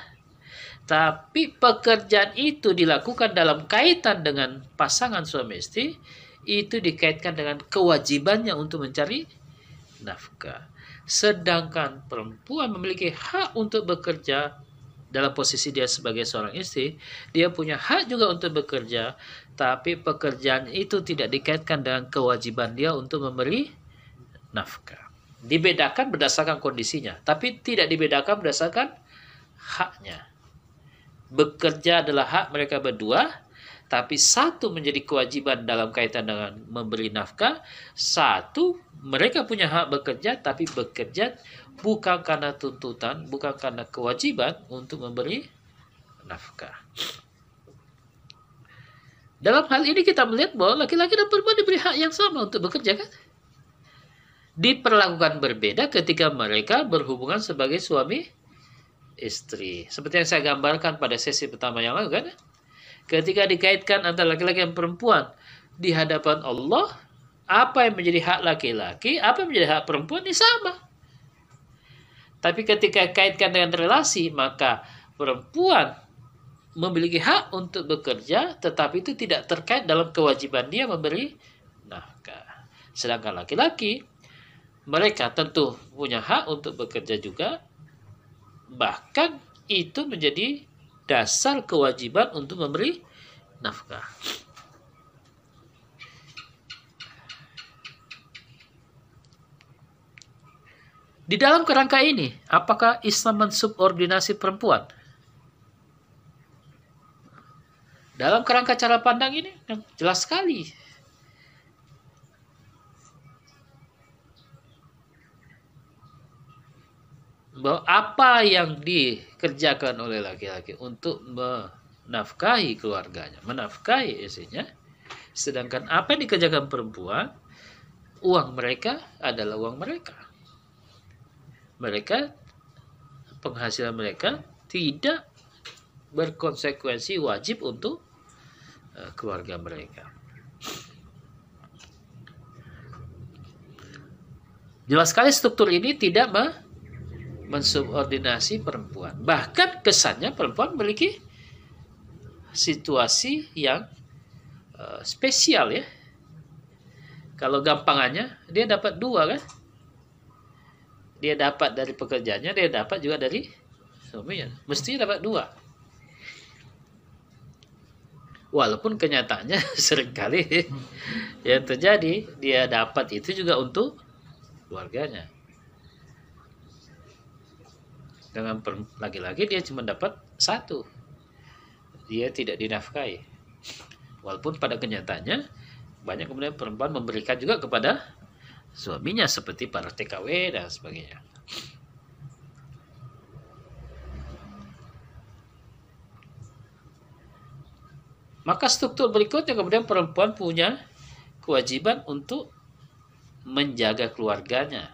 tapi pekerjaan itu dilakukan dalam kaitan dengan pasangan suami istri itu dikaitkan dengan kewajibannya untuk mencari nafkah. Sedangkan perempuan memiliki hak untuk bekerja dalam posisi dia sebagai seorang istri, dia punya hak juga untuk bekerja, tapi pekerjaan itu tidak dikaitkan dengan kewajiban dia untuk memberi nafkah. Dibedakan berdasarkan kondisinya, tapi tidak dibedakan berdasarkan haknya bekerja adalah hak mereka berdua, tapi satu menjadi kewajiban dalam kaitan dengan memberi nafkah, satu mereka punya hak bekerja, tapi bekerja bukan karena tuntutan, bukan karena kewajiban untuk memberi nafkah. Dalam hal ini kita melihat bahwa laki-laki dan perempuan diberi hak yang sama untuk bekerja kan? Diperlakukan berbeda ketika mereka berhubungan sebagai suami istri. Seperti yang saya gambarkan pada sesi pertama yang lalu kan. Ketika dikaitkan antara laki-laki dan perempuan di hadapan Allah, apa yang menjadi hak laki-laki, apa yang menjadi hak perempuan ini sama. Tapi ketika kaitkan dengan relasi, maka perempuan memiliki hak untuk bekerja, tetapi itu tidak terkait dalam kewajiban dia memberi nafkah. Sedangkan laki-laki, mereka tentu punya hak untuk bekerja juga, Bahkan itu menjadi dasar kewajiban untuk memberi nafkah. Di dalam kerangka ini, apakah Islam mensubordinasi perempuan? Dalam kerangka cara pandang ini, jelas sekali bahwa apa yang dikerjakan oleh laki-laki untuk menafkahi keluarganya, menafkahi istrinya, sedangkan apa yang dikerjakan perempuan, uang mereka adalah uang mereka. Mereka penghasilan mereka tidak berkonsekuensi wajib untuk uh, keluarga mereka. Jelas sekali struktur ini tidak mensubordinasi perempuan. Bahkan kesannya perempuan memiliki situasi yang uh, spesial ya. Kalau gampangannya dia dapat dua kan. Dia dapat dari pekerjaannya, dia dapat juga dari suaminya. Mestinya dapat dua. Walaupun kenyataannya (laughs) sering kali (laughs) yang terjadi dia dapat itu juga untuk keluarganya dengan laki-laki dia cuma dapat satu dia tidak dinafkahi walaupun pada kenyataannya banyak kemudian perempuan memberikan juga kepada suaminya seperti para TKW dan sebagainya maka struktur berikutnya kemudian perempuan punya kewajiban untuk menjaga keluarganya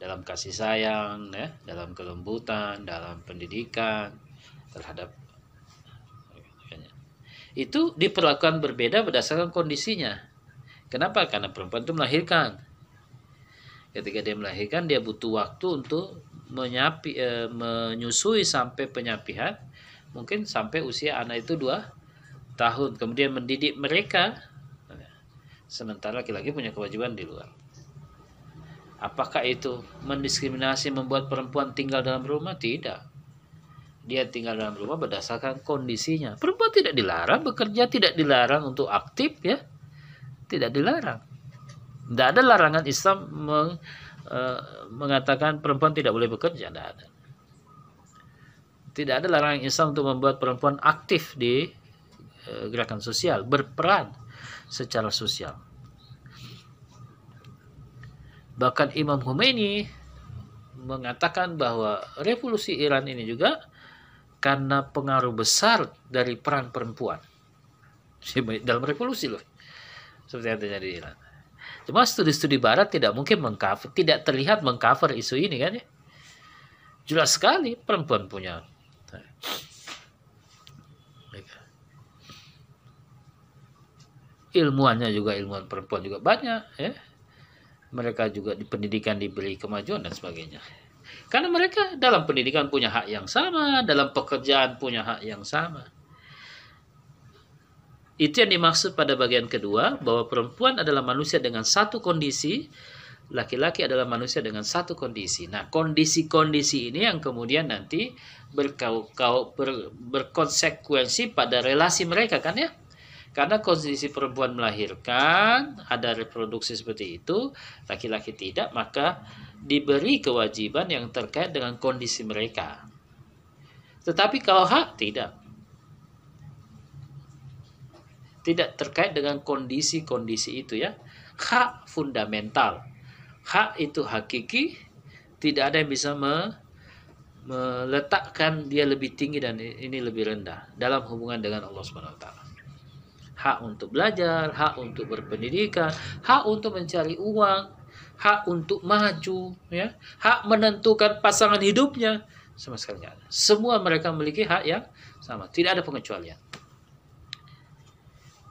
dalam kasih sayang, ya, dalam kelembutan, dalam pendidikan terhadap itu diperlakukan berbeda berdasarkan kondisinya. Kenapa? Karena perempuan itu melahirkan. Ketika dia melahirkan, dia butuh waktu untuk menyapi, e, menyusui sampai penyapihan, mungkin sampai usia anak itu dua tahun. Kemudian mendidik mereka, sementara laki-laki punya kewajiban di luar. Apakah itu mendiskriminasi membuat perempuan tinggal dalam rumah? Tidak. Dia tinggal dalam rumah berdasarkan kondisinya. Perempuan tidak dilarang bekerja, tidak dilarang untuk aktif ya. Tidak dilarang. Tidak ada larangan Islam meng, uh, mengatakan perempuan tidak boleh bekerja, tidak ada. Tidak ada larangan Islam untuk membuat perempuan aktif di uh, gerakan sosial, berperan secara sosial. Bahkan Imam Khomeini mengatakan bahwa revolusi Iran ini juga karena pengaruh besar dari peran perempuan (laughs) dalam revolusi loh seperti yang terjadi di Iran. Cuma studi-studi Barat tidak mungkin mengcover, tidak terlihat mengcover isu ini kan ya. Jelas sekali perempuan punya. Ilmuannya juga ilmuwan perempuan juga banyak ya. Mereka juga di pendidikan diberi kemajuan dan sebagainya. Karena mereka dalam pendidikan punya hak yang sama, dalam pekerjaan punya hak yang sama. Itu yang dimaksud pada bagian kedua, bahwa perempuan adalah manusia dengan satu kondisi, laki-laki adalah manusia dengan satu kondisi. Nah, kondisi-kondisi ini yang kemudian nanti berkau-kau ber, berkonsekuensi pada relasi mereka kan ya? Karena kondisi perempuan melahirkan, ada reproduksi seperti itu, laki-laki tidak, maka diberi kewajiban yang terkait dengan kondisi mereka. Tetapi kalau hak tidak tidak terkait dengan kondisi-kondisi itu ya. Hak fundamental. Hak itu hakiki, tidak ada yang bisa me, meletakkan dia lebih tinggi dan ini lebih rendah dalam hubungan dengan Allah Subhanahu wa. Hak untuk belajar, hak untuk berpendidikan, hak untuk mencari uang, hak untuk maju, ya, hak menentukan pasangan hidupnya sama sekali. Semua mereka memiliki hak yang sama, tidak ada pengecualian.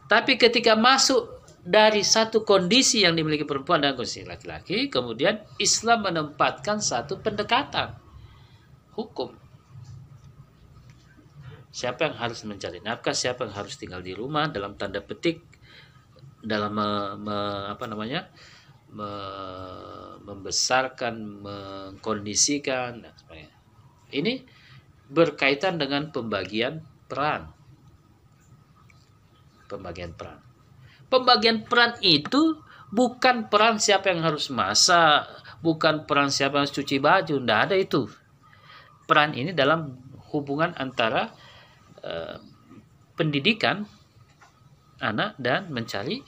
Tapi ketika masuk dari satu kondisi yang dimiliki perempuan dan kondisi laki-laki, kemudian Islam menempatkan satu pendekatan hukum. Siapa yang harus mencari nafkah, siapa yang harus tinggal di rumah dalam tanda petik dalam me, me, apa namanya? Me, membesarkan, mengkondisikan. Ini berkaitan dengan pembagian peran pembagian peran. Pembagian peran itu bukan peran siapa yang harus masak, bukan peran siapa yang harus cuci baju, tidak ada itu. Peran ini dalam hubungan antara uh, pendidikan anak dan mencari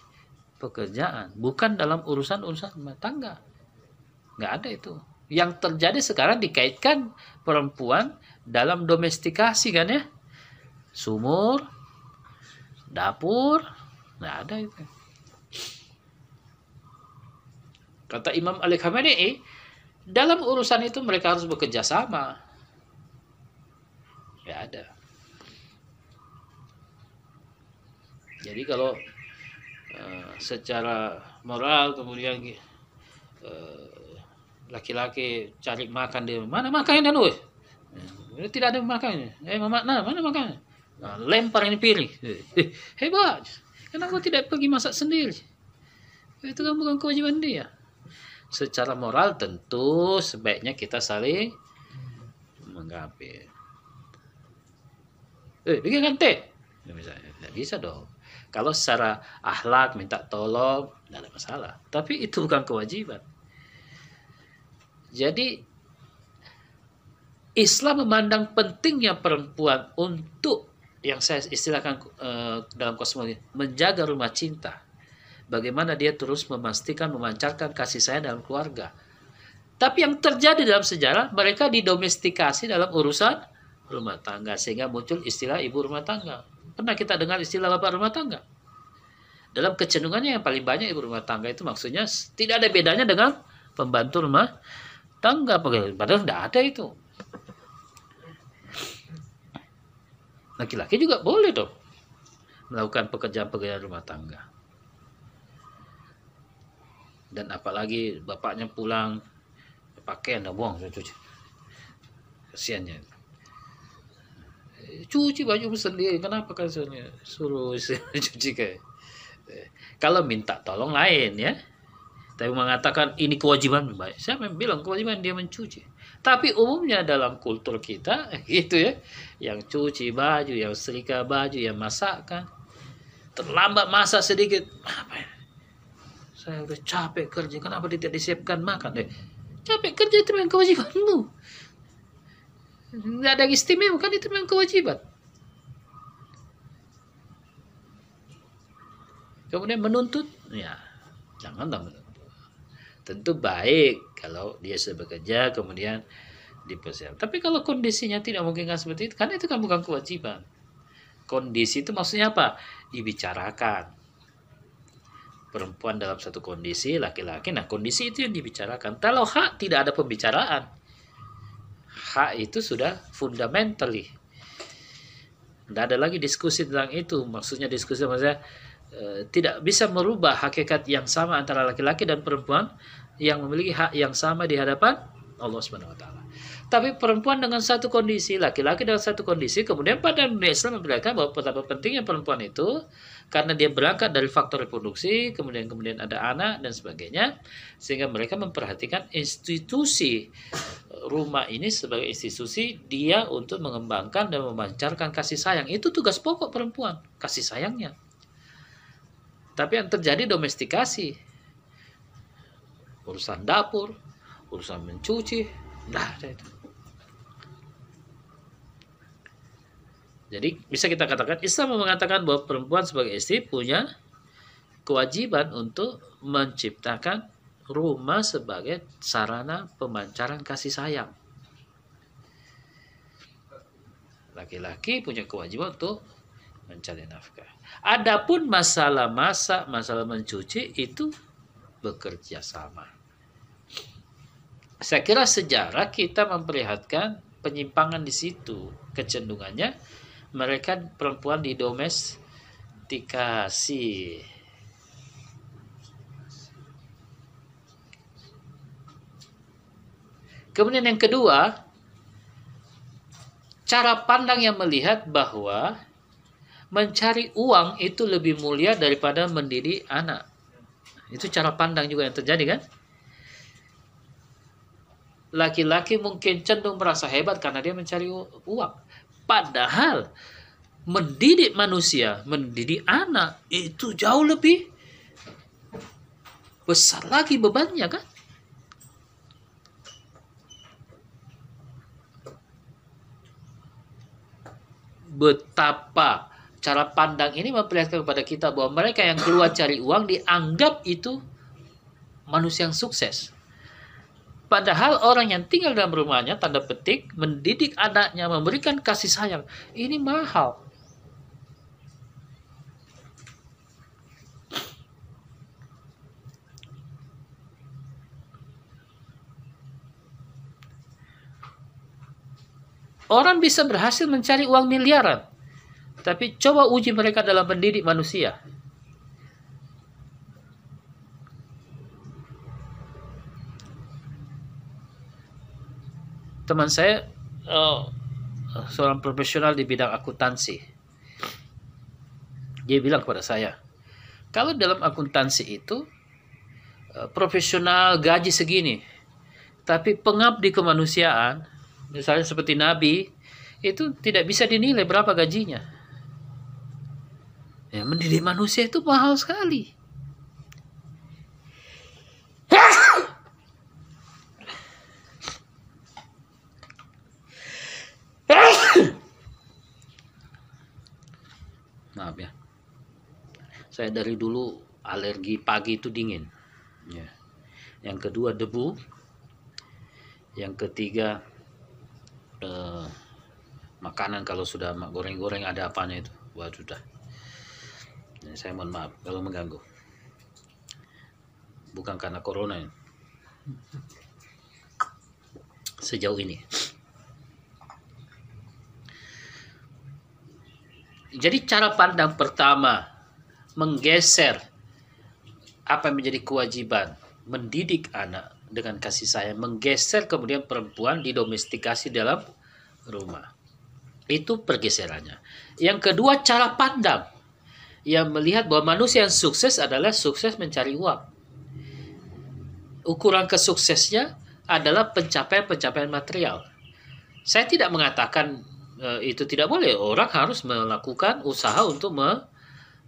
pekerjaan, bukan dalam urusan-urusan rumah tangga. Nggak ada itu. Yang terjadi sekarang dikaitkan perempuan dalam domestikasi kan ya. Sumur, dapur? Nggak ada itu. Kata Imam Ali Khamenei dalam urusan itu mereka harus bekerja sama. Ya ada. Jadi kalau uh, secara moral kemudian uh, laki-laki cari makan di mana makan dan tidak ada makannya eh mama nah mana makannya Nah, lempar ini pilih. Eh, hebat. Kenapa tidak pergi masak sendiri? Itu kan bukan kewajiban dia. Secara moral tentu sebaiknya kita saling menggapai. Eh, bikin kan teh? Tidak bisa dong. Kalau secara akhlak minta tolong, tidak ada masalah. Tapi itu bukan kewajiban. Jadi Islam memandang pentingnya perempuan untuk yang saya istilahkan uh, dalam kosmologi menjaga rumah cinta. Bagaimana dia terus memastikan memancarkan kasih sayang dalam keluarga. Tapi yang terjadi dalam sejarah mereka didomestikasi dalam urusan rumah tangga sehingga muncul istilah ibu rumah tangga. Pernah kita dengar istilah bapak rumah tangga? Dalam kecenderungannya yang paling banyak ibu rumah tangga itu maksudnya tidak ada bedanya dengan pembantu rumah tangga. Padahal tidak ada itu. Laki-laki juga boleh dong melakukan pekerjaan-pekerjaan rumah tangga. Dan apalagi bapaknya pulang pakaian dah buang cuci. Kasiannya. Cuci baju sendiri. Kenapa kan suruh (laughs) cuci kayak kalau minta tolong lain ya. Tapi mengatakan ini kewajiban baik. Siapa bilang kewajiban dia mencuci? Tapi umumnya dalam kultur kita (laughs) gitu ya, yang cuci baju, yang setrika baju, yang masakkan, terlambat masak sedikit, apa ya? Saya udah capek kerja, kenapa tidak disiapkan makan? Eh, capek kerja itu memang kewajibanmu. Tidak ada istimewa kan itu memang kewajiban. Kemudian menuntut, ya janganlah menuntut. Tentu baik kalau dia sudah bekerja kemudian dipersiapkan. Tapi kalau kondisinya tidak mungkin kan seperti itu, karena itu kan bukan kewajiban. Kondisi itu maksudnya apa? Dibicarakan. Perempuan dalam satu kondisi, laki-laki. Nah, kondisi itu yang dibicarakan. Kalau hak tidak ada pembicaraan. hak itu sudah fundamentally tidak ada lagi diskusi tentang itu maksudnya diskusi maksudnya e, tidak bisa merubah hakikat yang sama antara laki-laki dan perempuan yang memiliki hak yang sama di hadapan Allah Subhanahu wa taala tapi perempuan dengan satu kondisi, laki-laki dengan satu kondisi, kemudian pada dunia Islam memperlihatkan bahwa betapa pentingnya perempuan itu karena dia berangkat dari faktor reproduksi, kemudian kemudian ada anak dan sebagainya, sehingga mereka memperhatikan institusi rumah ini sebagai institusi dia untuk mengembangkan dan memancarkan kasih sayang. Itu tugas pokok perempuan, kasih sayangnya. Tapi yang terjadi domestikasi, urusan dapur, urusan mencuci, nah itu. Jadi bisa kita katakan Islam mengatakan bahwa perempuan sebagai istri punya kewajiban untuk menciptakan rumah sebagai sarana pemancaran kasih sayang. Laki-laki punya kewajiban untuk mencari nafkah. Adapun masalah masak, masalah mencuci itu bekerja sama. Saya kira sejarah kita memperlihatkan penyimpangan di situ, kecenderungannya mereka perempuan di domestikasi Kemudian yang kedua, cara pandang yang melihat bahwa mencari uang itu lebih mulia daripada mendidik anak. Itu cara pandang juga yang terjadi kan? Laki-laki mungkin cenderung merasa hebat karena dia mencari uang. Padahal mendidik manusia, mendidik anak itu jauh lebih besar lagi bebannya kan? Betapa cara pandang ini memperlihatkan kepada kita bahwa mereka yang keluar cari uang dianggap itu manusia yang sukses. Padahal orang yang tinggal dalam rumahnya, tanda petik, mendidik anaknya, memberikan kasih sayang, ini mahal. Orang bisa berhasil mencari uang miliaran, tapi coba uji mereka dalam mendidik manusia. teman saya uh, seorang profesional di bidang akuntansi. Dia bilang kepada saya, kalau dalam akuntansi itu uh, profesional gaji segini, tapi pengabdi kemanusiaan, misalnya seperti nabi, itu tidak bisa dinilai berapa gajinya. Ya, mendidik manusia itu mahal sekali. maaf ya. Saya dari dulu alergi pagi itu dingin. Ya. Yang kedua debu. Yang ketiga eh, makanan kalau sudah goreng-goreng ada apanya itu? Wah sudah. ya, saya mohon maaf kalau mengganggu bukan karena corona ya. sejauh ini Jadi cara pandang pertama menggeser apa yang menjadi kewajiban mendidik anak dengan kasih sayang, menggeser kemudian perempuan didomestikasi dalam rumah. Itu pergeserannya. Yang kedua cara pandang yang melihat bahwa manusia yang sukses adalah sukses mencari uang. Ukuran kesuksesnya adalah pencapaian-pencapaian material. Saya tidak mengatakan Eh, itu tidak boleh. Orang harus melakukan usaha untuk me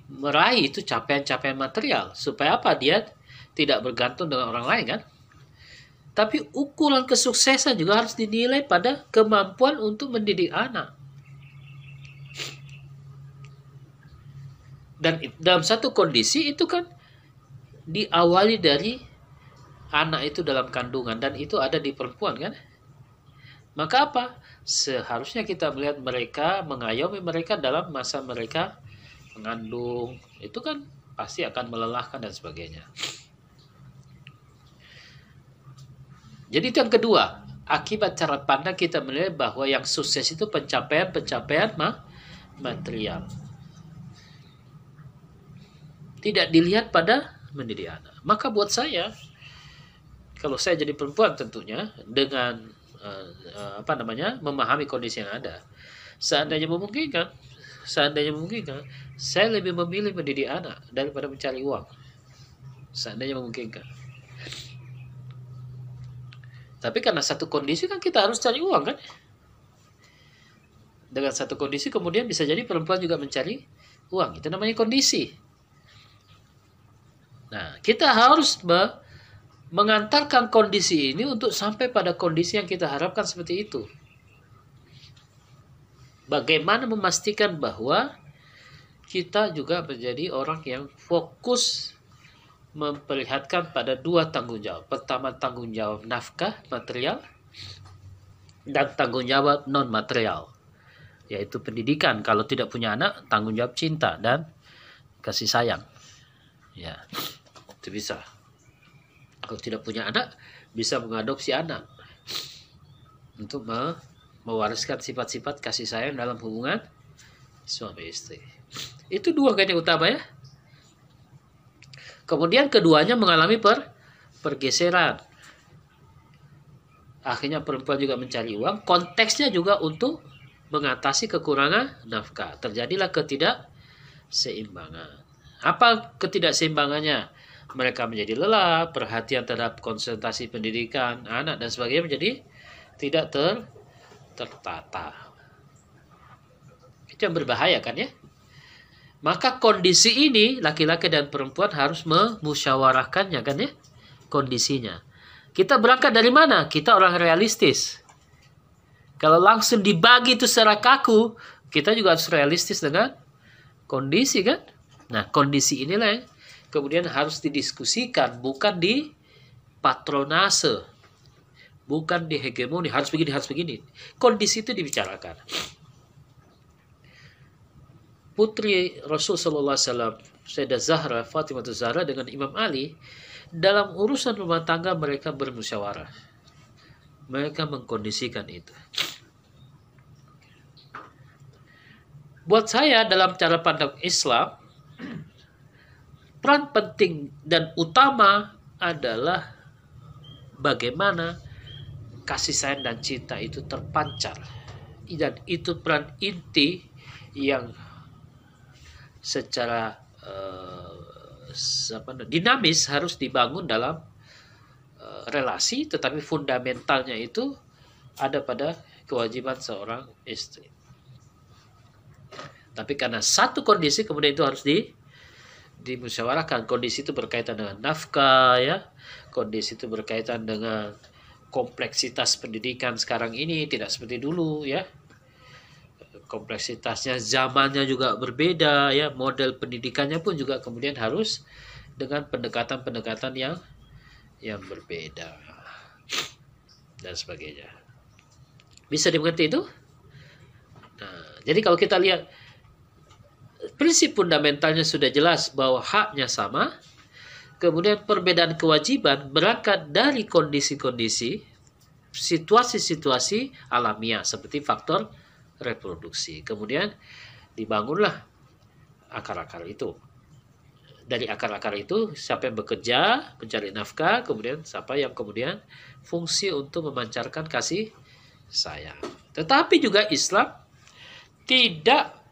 meraih itu capaian-capaian material. Supaya apa? Dia tidak bergantung dengan orang lain kan? Tapi ukuran kesuksesan juga harus dinilai pada kemampuan untuk mendidik anak. Dan dalam satu kondisi itu kan diawali dari anak itu dalam kandungan dan itu ada di perempuan kan? Maka apa? seharusnya kita melihat mereka mengayomi mereka dalam masa mereka mengandung itu kan pasti akan melelahkan dan sebagainya jadi itu yang kedua akibat cara pandang kita melihat bahwa yang sukses itu pencapaian-pencapaian ma material. Tidak dilihat pada mendidik anak. Maka buat saya, kalau saya jadi perempuan tentunya dengan uh, apa namanya memahami kondisi yang ada, seandainya memungkinkan, seandainya memungkinkan, saya lebih memilih mendidik anak daripada mencari uang. Seandainya memungkinkan. Tapi karena satu kondisi kan kita harus cari uang kan? Dengan satu kondisi kemudian bisa jadi perempuan juga mencari uang. Itu namanya kondisi. Nah, kita harus me mengantarkan kondisi ini untuk sampai pada kondisi yang kita harapkan seperti itu. Bagaimana memastikan bahwa kita juga menjadi orang yang fokus memperlihatkan pada dua tanggung jawab. Pertama tanggung jawab nafkah material dan tanggung jawab non material yaitu pendidikan. Kalau tidak punya anak, tanggung jawab cinta dan kasih sayang. Ya, itu bisa. Kalau tidak punya anak, bisa mengadopsi anak untuk mewariskan sifat-sifat kasih sayang dalam hubungan suami istri. Itu dua yang utama ya. Kemudian keduanya mengalami per pergeseran. Akhirnya perempuan juga mencari uang. Konteksnya juga untuk mengatasi kekurangan nafkah. Terjadilah ketidakseimbangan. Apa ketidakseimbangannya? Mereka menjadi lelah, perhatian terhadap konsentrasi pendidikan anak dan sebagainya menjadi tidak ter tertata. Itu yang berbahaya kan ya? Maka kondisi ini laki-laki dan perempuan harus memusyawarahkannya kan ya kondisinya. Kita berangkat dari mana? Kita orang realistis. Kalau langsung dibagi itu secara kaku, kita juga harus realistis dengan kondisi kan? Nah, kondisi inilah yang kemudian harus didiskusikan, bukan di patronase. Bukan di hegemoni, harus begini, harus begini. Kondisi itu dibicarakan putri Rasul Sallallahu Alaihi Wasallam Sayyidah Zahra Fatimah Zahra dengan Imam Ali dalam urusan rumah tangga mereka bermusyawarah mereka mengkondisikan itu buat saya dalam cara pandang Islam peran penting dan utama adalah bagaimana kasih sayang dan cinta itu terpancar dan itu peran inti yang secara uh, dinamis harus dibangun dalam uh, relasi, tetapi fundamentalnya itu ada pada kewajiban seorang istri. Tapi karena satu kondisi kemudian itu harus di dimusyawarahkan. Kondisi itu berkaitan dengan nafkah ya. Kondisi itu berkaitan dengan kompleksitas pendidikan sekarang ini tidak seperti dulu ya kompleksitasnya zamannya juga berbeda ya model pendidikannya pun juga kemudian harus dengan pendekatan-pendekatan yang yang berbeda dan sebagainya bisa dimengerti itu nah jadi kalau kita lihat prinsip fundamentalnya sudah jelas bahwa haknya sama kemudian perbedaan kewajiban berangkat dari kondisi-kondisi situasi-situasi alamiah seperti faktor reproduksi. Kemudian dibangunlah akar-akar itu. Dari akar-akar itu siapa yang bekerja, mencari nafkah, kemudian siapa yang kemudian fungsi untuk memancarkan kasih sayang. Tetapi juga Islam tidak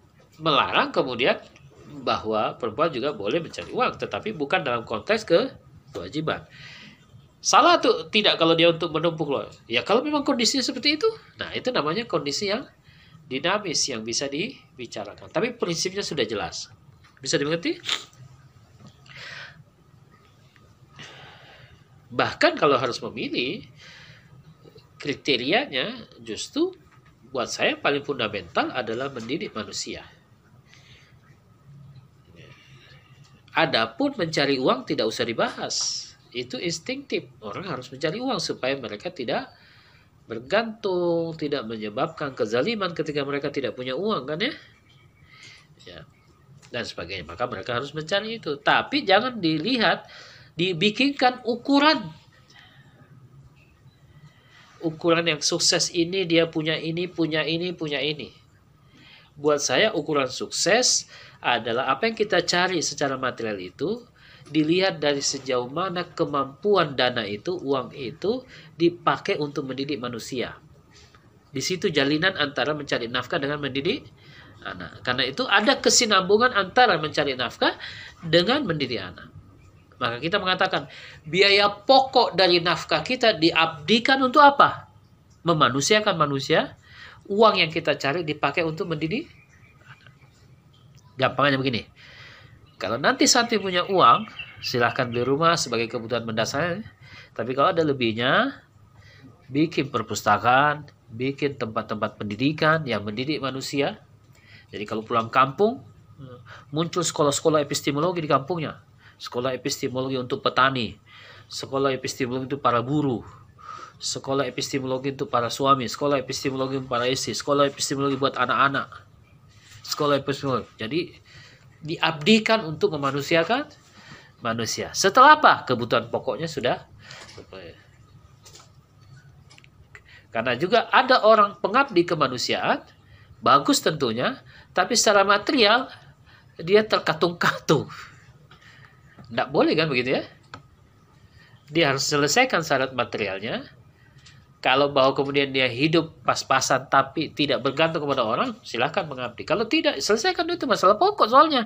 melarang kemudian bahwa perempuan juga boleh mencari uang, tetapi bukan dalam konteks kewajiban. Salah tuh tidak kalau dia untuk menumpuk loh. Ya kalau memang kondisinya seperti itu, nah itu namanya kondisi yang dinamis yang bisa dibicarakan. Tapi prinsipnya sudah jelas. Bisa dimengerti? Bahkan kalau harus memilih, kriterianya justru buat saya paling fundamental adalah mendidik manusia. Adapun mencari uang tidak usah dibahas. Itu instinktif. Orang harus mencari uang supaya mereka tidak bergantung, tidak menyebabkan kezaliman ketika mereka tidak punya uang kan ya? Ya. Dan sebagainya. Maka mereka harus mencari itu. Tapi jangan dilihat dibikinkan ukuran ukuran yang sukses ini dia punya ini, punya ini, punya ini. Buat saya ukuran sukses adalah apa yang kita cari secara material itu dilihat dari sejauh mana kemampuan dana itu, uang itu dipakai untuk mendidik manusia. Di situ jalinan antara mencari nafkah dengan mendidik anak. Karena itu ada kesinambungan antara mencari nafkah dengan mendidik anak. Maka kita mengatakan biaya pokok dari nafkah kita diabdikan untuk apa? Memanusiakan manusia. Uang yang kita cari dipakai untuk mendidik. Gampangnya begini. Kalau nanti Santi punya uang, silahkan beli rumah sebagai kebutuhan mendasar. Tapi kalau ada lebihnya, bikin perpustakaan, bikin tempat-tempat pendidikan yang mendidik manusia. Jadi kalau pulang kampung, muncul sekolah-sekolah epistemologi di kampungnya sekolah epistemologi untuk petani, sekolah epistemologi untuk para buruh, sekolah epistemologi untuk para suami, sekolah epistemologi untuk para istri, sekolah epistemologi buat anak-anak, sekolah epistemologi. Jadi diabdikan untuk memanusiakan manusia. Setelah apa? Kebutuhan pokoknya sudah karena juga ada orang pengabdi kemanusiaan, bagus tentunya, tapi secara material dia terkatung-katung. Tidak boleh kan begitu ya? Dia harus selesaikan syarat materialnya. Kalau bahwa kemudian dia hidup pas-pasan tapi tidak bergantung kepada orang, silahkan mengabdi. Kalau tidak, selesaikan itu masalah pokok soalnya.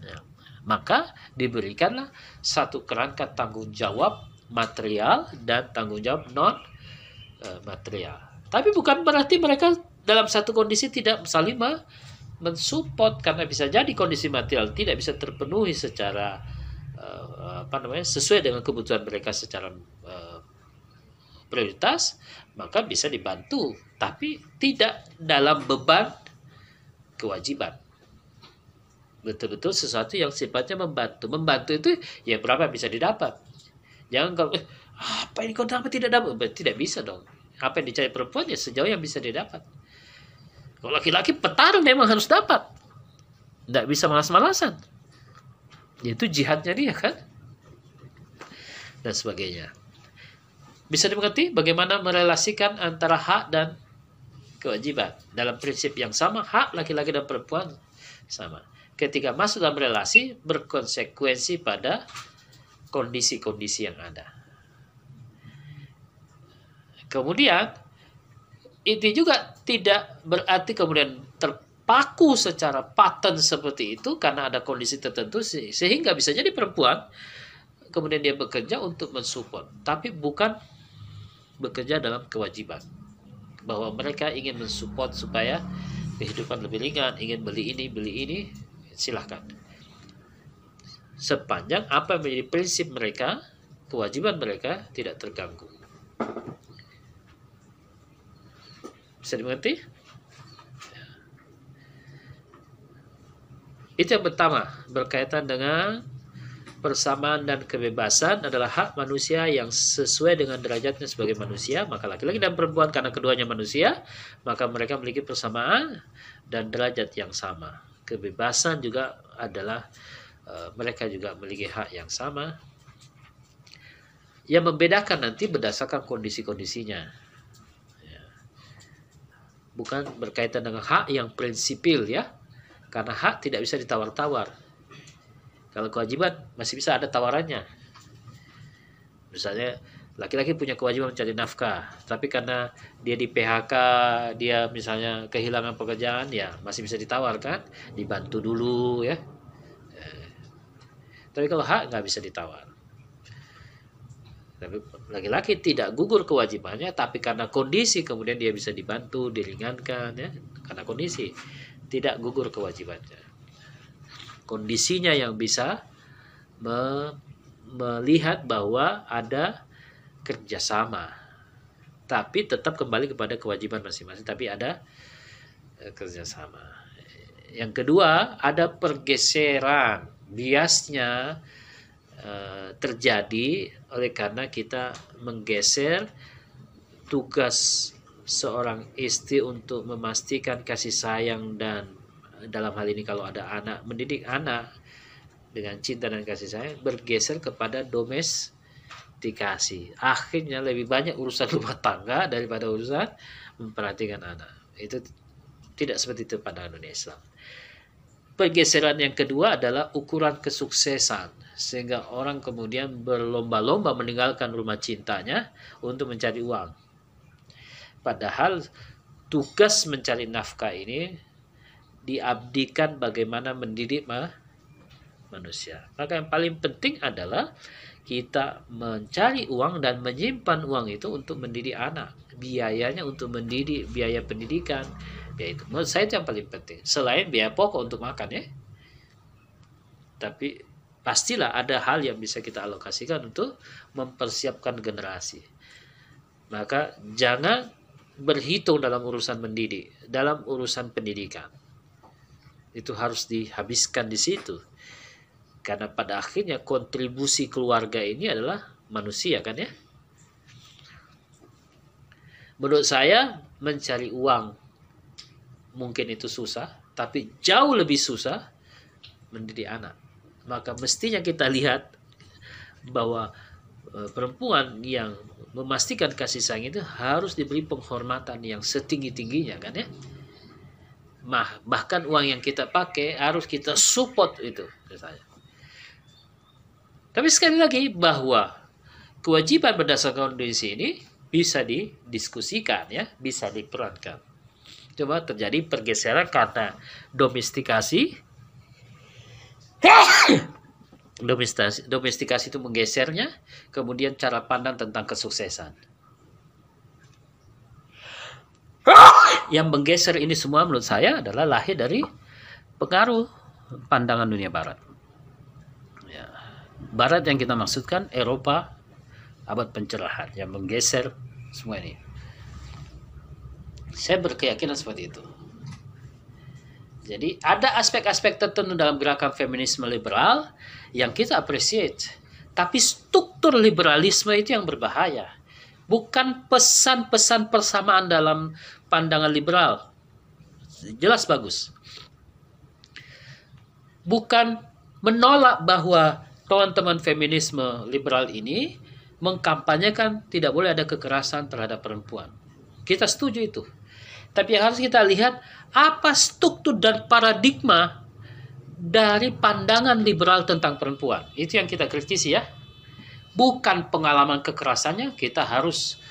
Ya. Maka diberikanlah satu kerangka tanggung jawab material dan tanggung jawab non uh, material. Tapi bukan berarti mereka dalam satu kondisi tidak saling mensupport karena bisa jadi kondisi material tidak bisa terpenuhi secara uh, apa namanya sesuai dengan kebutuhan mereka secara uh, prioritas maka bisa dibantu tapi tidak dalam beban kewajiban betul-betul sesuatu yang sifatnya membantu membantu itu ya berapa bisa didapat jangan kalau eh, apa ini kau tidak dapat tidak bisa dong apa yang dicari perempuan ya sejauh yang bisa didapat kalau laki-laki petarung memang harus dapat. Tidak bisa malas-malasan. Itu jihadnya dia kan. Dan sebagainya. Bisa dimengerti bagaimana merelasikan antara hak dan kewajiban. Dalam prinsip yang sama, hak laki-laki dan perempuan sama. Ketika masuk dalam relasi, berkonsekuensi pada kondisi-kondisi yang ada. Kemudian, itu juga tidak berarti kemudian terpaku secara paten seperti itu karena ada kondisi tertentu sehingga bisa jadi perempuan kemudian dia bekerja untuk mensupport tapi bukan bekerja dalam kewajiban. Bahwa mereka ingin mensupport supaya kehidupan lebih ringan ingin beli ini beli ini silahkan sepanjang apa yang menjadi prinsip mereka kewajiban mereka tidak terganggu. Bisa dimengerti? Itu yang pertama, berkaitan dengan persamaan dan kebebasan adalah hak manusia yang sesuai dengan derajatnya sebagai manusia, maka laki-laki dan perempuan karena keduanya manusia, maka mereka memiliki persamaan dan derajat yang sama. Kebebasan juga adalah uh, mereka juga memiliki hak yang sama. Yang membedakan nanti berdasarkan kondisi-kondisinya. Bukan berkaitan dengan hak yang prinsipil ya. Karena hak tidak bisa ditawar-tawar kalau kewajiban masih bisa ada tawarannya. Misalnya laki-laki punya kewajiban mencari nafkah tapi karena dia di PHK dia misalnya kehilangan pekerjaan ya masih bisa ditawarkan dibantu dulu ya. Eh, tapi kalau hak nggak bisa ditawar. Tapi laki-laki tidak gugur kewajibannya, tapi karena kondisi kemudian dia bisa dibantu, diringankan ya, karena kondisi tidak gugur kewajibannya. Kondisinya yang bisa me melihat bahwa ada kerjasama, tapi tetap kembali kepada kewajiban masing-masing, tapi ada e, kerjasama. Yang kedua, ada pergeseran biasnya Eh, terjadi oleh karena kita menggeser tugas seorang istri untuk memastikan kasih sayang dan dalam hal ini kalau ada anak mendidik anak dengan cinta dan kasih sayang bergeser kepada domes domestikasi. Akhirnya lebih banyak urusan (laughs) rumah tangga daripada urusan memperhatikan anak. Itu tidak seperti itu pada dunia Islam. Pergeseran yang kedua adalah ukuran kesuksesan. Sehingga orang kemudian berlomba-lomba meninggalkan rumah cintanya untuk mencari uang. Padahal tugas mencari nafkah ini diabdikan bagaimana mendidik manusia. Maka yang paling penting adalah kita mencari uang dan menyimpan uang itu untuk mendidik anak. Biayanya untuk mendidik, biaya pendidikan, biaya itu. Menurut saya itu yang paling penting. Selain biaya pokok untuk makan ya. Tapi pastilah ada hal yang bisa kita alokasikan untuk mempersiapkan generasi. Maka jangan berhitung dalam urusan mendidik, dalam urusan pendidikan. Itu harus dihabiskan di situ karena pada akhirnya kontribusi keluarga ini adalah manusia kan ya. Menurut saya mencari uang mungkin itu susah, tapi jauh lebih susah mendidik anak. Maka mestinya kita lihat bahwa e, perempuan yang memastikan kasih sayang itu harus diberi penghormatan yang setinggi-tingginya kan ya. Bahkan uang yang kita pakai harus kita support itu misalnya. Tapi sekali lagi bahwa kewajiban berdasarkan kondisi ini bisa didiskusikan ya, bisa diperankan. Coba terjadi pergeseran karena domestikasi, (coughs) domestikasi itu menggesernya, kemudian cara pandang tentang kesuksesan. (laughs) Yang menggeser ini semua menurut saya adalah lahir dari pengaruh pandangan dunia barat. Barat yang kita maksudkan Eropa abad pencerahan yang menggeser semua ini. Saya berkeyakinan seperti itu. Jadi ada aspek-aspek tertentu dalam gerakan feminisme liberal yang kita appreciate. Tapi struktur liberalisme itu yang berbahaya. Bukan pesan-pesan persamaan dalam pandangan liberal. Jelas bagus. Bukan menolak bahwa teman-teman feminisme liberal ini mengkampanyekan tidak boleh ada kekerasan terhadap perempuan. Kita setuju itu. Tapi yang harus kita lihat apa struktur dan paradigma dari pandangan liberal tentang perempuan. Itu yang kita kritisi ya. Bukan pengalaman kekerasannya, kita harus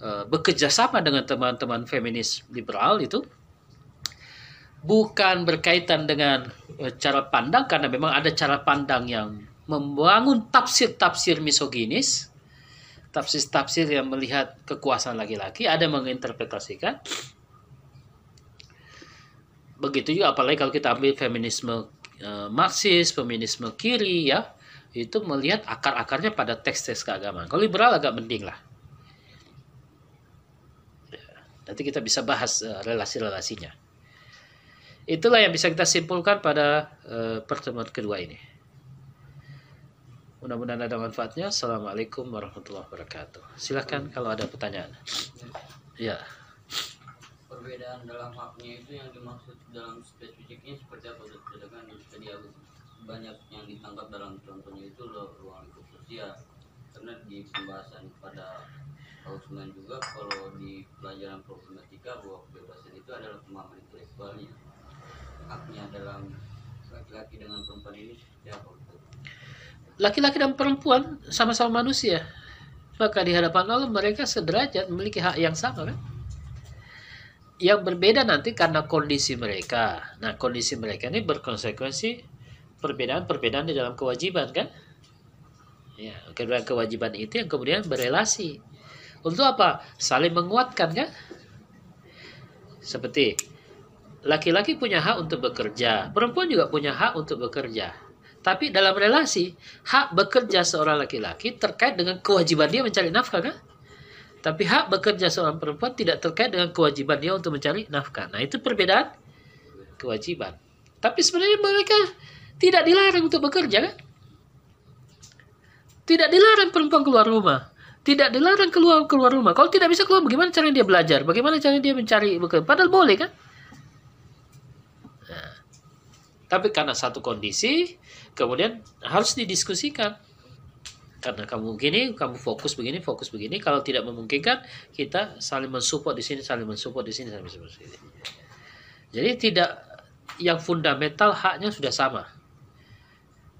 uh, bekerja sama dengan teman-teman feminis liberal itu. Bukan berkaitan dengan uh, cara pandang karena memang ada cara pandang yang membangun tafsir-tafsir misoginis, tafsir-tafsir yang melihat kekuasaan laki-laki, ada menginterpretasikan. Begitu juga apalagi kalau kita ambil feminisme uh, Marxis, feminisme kiri ya, itu melihat akar-akarnya pada teks-teks keagamaan. Kalau liberal agak mending lah. Ya, nanti kita bisa bahas uh, relasi-relasinya. Itulah yang bisa kita simpulkan pada uh, pertemuan kedua ini. Mudah-mudahan ada manfaatnya. Assalamualaikum warahmatullahi wabarakatuh. Silahkan kalau ada pertanyaan. Ya.
Perbedaan dalam haknya itu yang dimaksud dalam spesifiknya seperti apa? Sedangkan tadi aku banyak yang ditangkap dalam contohnya itu ruang lingkup sosial. Karena di pembahasan pada Hausman juga kalau di pelajaran problematika bahwa kebebasan itu adalah pemahaman intelektualnya. Haknya dalam laki-laki dengan perempuan ini seperti apa?
laki-laki dan perempuan sama-sama manusia. Maka di hadapan Allah mereka sederajat memiliki hak yang sama kan? Yang berbeda nanti karena kondisi mereka. Nah, kondisi mereka ini berkonsekuensi perbedaan-perbedaan di dalam kewajiban kan? Ya, kedua kewajiban itu yang kemudian berelasi. Untuk apa? Saling menguatkan kan? Seperti laki-laki punya hak untuk bekerja, perempuan juga punya hak untuk bekerja. Tapi dalam relasi, hak bekerja seorang laki-laki terkait dengan kewajiban dia mencari nafkah kan? Tapi hak bekerja seorang perempuan tidak terkait dengan kewajiban dia untuk mencari nafkah. Nah, itu perbedaan kewajiban. Tapi sebenarnya mereka tidak dilarang untuk bekerja kan? Tidak dilarang perempuan keluar rumah. Tidak dilarang keluar keluar rumah. Kalau tidak bisa keluar, bagaimana cara dia belajar? Bagaimana cara dia mencari bekerja? Padahal boleh kan? Nah, tapi karena satu kondisi, kemudian harus didiskusikan karena kamu begini, kamu fokus begini, fokus begini. Kalau tidak memungkinkan, kita saling mensupport di sini, saling mensupport di sini, saling mensupport di sini. Jadi tidak yang fundamental haknya sudah sama.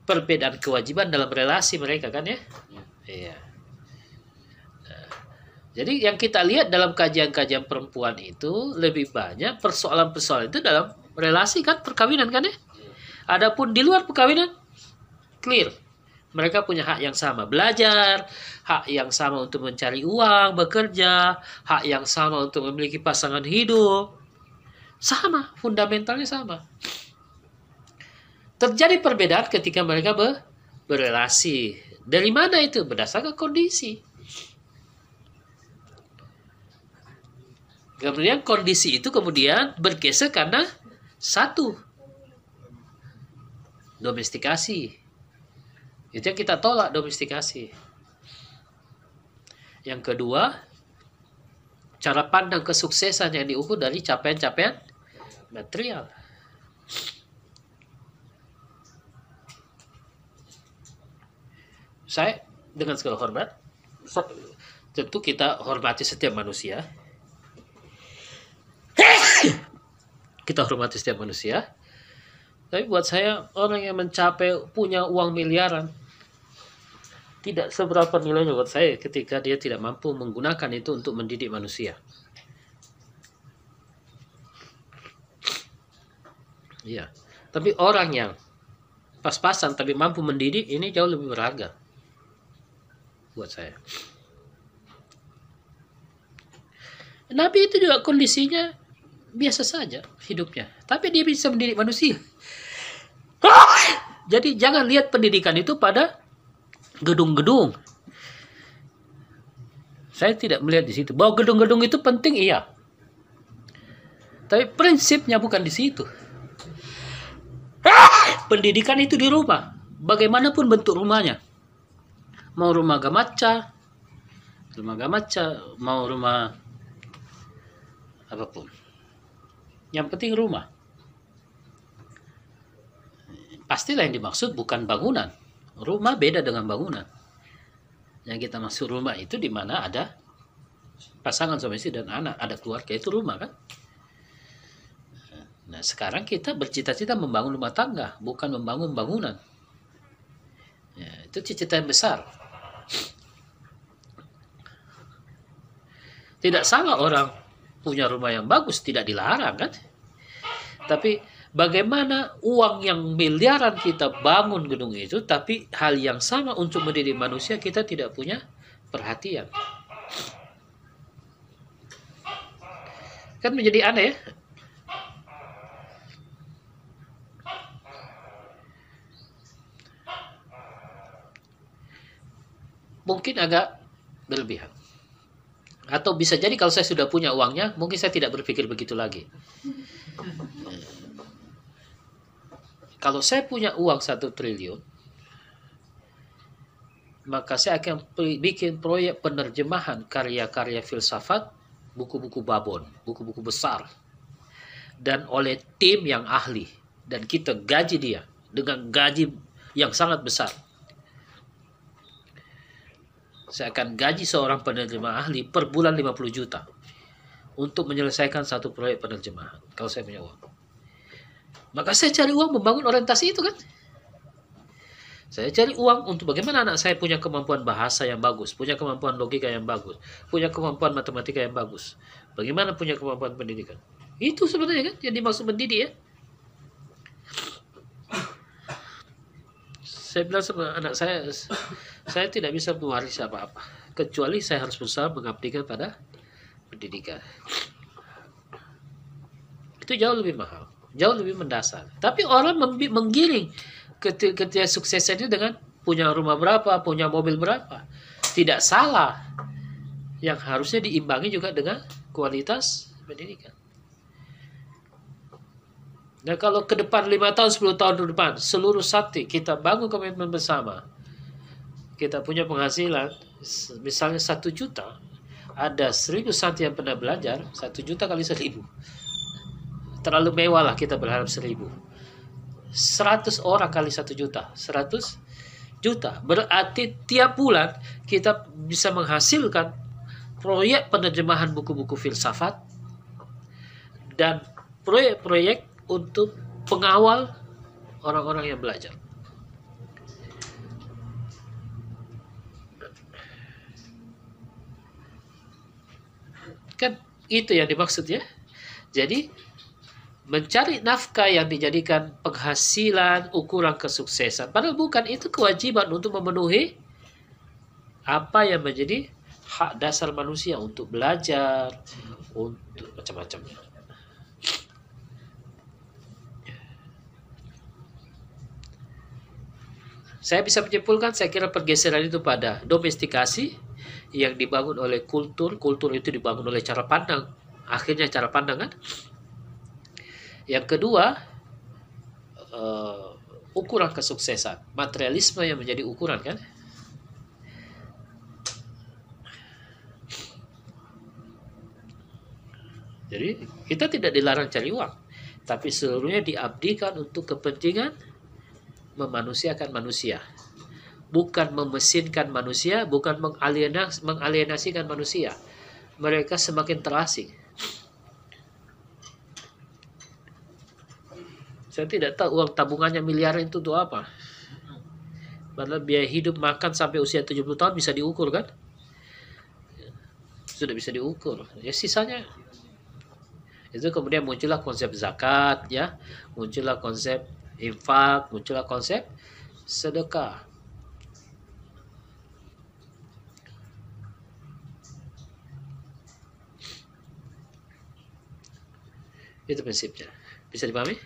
Perbedaan kewajiban dalam relasi mereka kan ya?
Ya.
Iya. Nah, jadi yang kita lihat dalam kajian-kajian perempuan itu lebih banyak persoalan-persoalan itu dalam relasi kan perkawinan kan ya?
Iya.
Adapun di luar perkawinan clear. Mereka punya hak yang sama belajar, hak yang sama untuk mencari uang, bekerja, hak yang sama untuk memiliki pasangan hidup. Sama, fundamentalnya sama. Terjadi perbedaan ketika mereka ber- berrelasi. Dari mana itu? Berdasarkan kondisi. Kemudian kondisi itu kemudian bergeser karena satu domestikasi. Itu yang kita tolak domestikasi. Yang kedua, cara pandang kesuksesan yang diukur dari capaian-capaian material. Saya dengan segala hormat, tentu kita hormati setiap manusia. kita hormati setiap manusia. Tapi buat saya orang yang mencapai punya uang miliaran tidak seberapa nilainya buat saya ketika dia tidak mampu menggunakan itu untuk mendidik manusia. Iya. Tapi orang yang pas-pasan tapi mampu mendidik ini jauh lebih berharga buat saya. Nabi itu juga kondisinya biasa saja hidupnya, tapi dia bisa mendidik manusia. Jadi jangan lihat pendidikan itu pada gedung-gedung. Saya tidak melihat di situ. Bahwa gedung-gedung itu penting iya. Tapi prinsipnya bukan di situ. Pendidikan itu di rumah. Bagaimanapun bentuk rumahnya. Mau rumah gamaca, rumah gamaca, mau rumah apa pun. Yang penting rumah. Pastilah yang dimaksud bukan bangunan. Rumah beda dengan bangunan. Yang kita maksud rumah itu di mana ada pasangan suami istri dan anak, ada keluarga itu rumah kan. Nah sekarang kita bercita-cita membangun rumah tangga, bukan membangun bangunan. Ya, itu cita-cita yang besar. Tidak salah orang punya rumah yang bagus, tidak dilarang kan. Tapi bagaimana uang yang miliaran kita bangun gedung itu, tapi hal yang sama untuk mendidik manusia kita tidak punya perhatian. Kan menjadi aneh ya. Mungkin agak berlebihan. Atau bisa jadi kalau saya sudah punya uangnya, mungkin saya tidak berpikir begitu lagi. Kalau saya punya uang satu triliun, maka saya akan bikin proyek penerjemahan karya-karya filsafat, buku-buku babon, buku-buku besar, dan oleh tim yang ahli, dan kita gaji dia dengan gaji yang sangat besar. Saya akan gaji seorang penerjemah ahli per bulan 50 juta untuk menyelesaikan satu proyek penerjemahan kalau saya punya uang. Maka saya cari uang membangun orientasi itu kan. Saya cari uang untuk bagaimana anak saya punya kemampuan bahasa yang bagus, punya kemampuan logika yang bagus, punya kemampuan matematika yang bagus. Bagaimana punya kemampuan pendidikan. Itu sebenarnya kan yang dimaksud mendidik ya. Saya bilang sama anak saya, saya tidak bisa mewarisi apa-apa. Kecuali saya harus berusaha mengabdikan pada pendidikan. Itu jauh lebih mahal, jauh lebih mendasar. Tapi orang menggiring keti- ketika suksesnya itu dengan punya rumah berapa, punya mobil berapa. Tidak salah. Yang harusnya diimbangi juga dengan kualitas pendidikan. Nah kalau ke depan 5 tahun, 10 tahun ke depan, seluruh sakti kita bangun komitmen bersama. Kita punya penghasilan, misalnya satu juta, ada seribu santi yang pernah belajar, satu juta kali seribu. Terlalu mewah lah kita berharap seribu. Seratus orang kali satu juta, seratus juta. Berarti tiap bulan kita bisa menghasilkan proyek penerjemahan buku-buku filsafat dan proyek-proyek untuk pengawal orang-orang yang belajar. Itu yang dimaksud ya. Jadi mencari nafkah yang dijadikan penghasilan ukuran kesuksesan. Padahal bukan itu kewajiban untuk memenuhi apa yang menjadi hak dasar manusia untuk belajar, untuk macam-macam. Saya bisa menyimpulkan, saya kira pergeseran itu pada domestikasi yang dibangun oleh kultur, kultur itu dibangun oleh cara pandang, akhirnya cara pandang kan, yang kedua, uh, ukuran kesuksesan. Materialisme yang menjadi ukuran kan? Jadi kita tidak dilarang cari uang, tapi seluruhnya diabdikan untuk kepentingan memanusiakan manusia. Bukan memesinkan manusia, bukan mengalienasikan manusia. Mereka semakin terasing. Saya tidak tahu uang tabungannya miliaran itu untuk apa. Padahal biaya hidup makan sampai usia 70 tahun bisa diukur kan? Sudah bisa diukur. Ya sisanya itu kemudian muncullah konsep zakat ya, muncullah konsep infak, muncullah konsep sedekah. Itu prinsipnya. Bisa dipahami?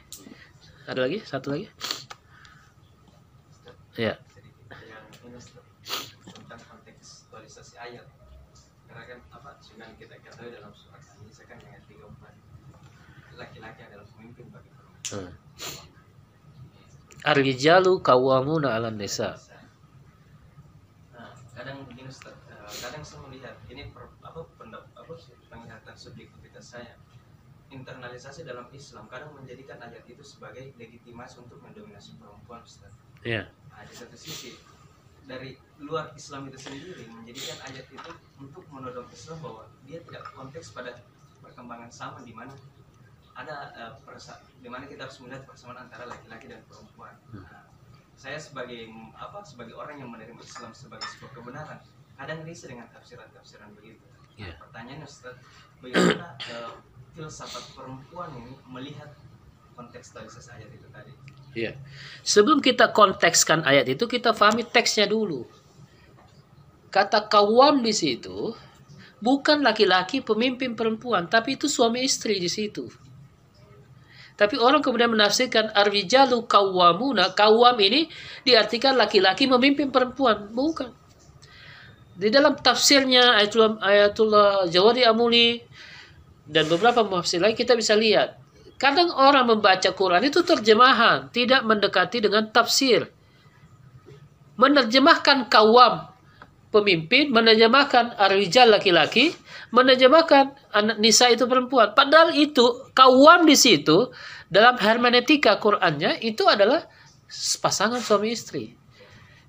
Ada lagi? Satu lagi? Ya.
Yang ini tentang kontekstualisasi ayat. Karena kan apa sudah kita ketahui dalam surat An-Nisa kan ayat 34 laki-laki adalah pemimpin bagi perempuan. Hmm.
Ar-rijalu qawwamuna 'alan nisa.
Nah, kadang begini Ustaz, eh, kadang saya melihat ini per, apa pendapat apa penglihatan subjektivitas saya internalisasi dalam Islam kadang menjadikan ayat itu sebagai legitimasi untuk mendominasi perempuan Ustaz.
Iya.
Nah, di satu sisi dari luar Islam itu sendiri menjadikan ayat itu untuk menodong Islam bahwa dia tidak konteks pada perkembangan sama di mana ada uh, persa di mana kita harus melihat persamaan antara laki-laki dan perempuan. Hmm. Nah, saya sebagai apa sebagai orang yang menerima Islam sebagai sebuah kebenaran kadang risih dengan tafsiran-tafsiran begitu. Yeah. Nah, pertanyaannya Ustaz, bagaimana uh, filsafat perempuan ini melihat kontekstualisasi ayat itu tadi.
Iya. Sebelum kita kontekskan ayat itu, kita pahami teksnya dulu. Kata kawam di situ bukan laki-laki pemimpin perempuan, tapi itu suami istri di situ. Tapi orang kemudian menafsirkan arwijalu kawamuna, kawam ini diartikan laki-laki memimpin perempuan, bukan. Di dalam tafsirnya Ayatullah, Ayatullah Jawadi Amuli dan beberapa muhafsir lain kita bisa lihat kadang orang membaca Quran itu terjemahan tidak mendekati dengan tafsir. Menerjemahkan kawam pemimpin menerjemahkan arwijal laki-laki menerjemahkan anak nisa itu perempuan padahal itu kawam di situ dalam hermeneutika Qurannya itu adalah pasangan suami istri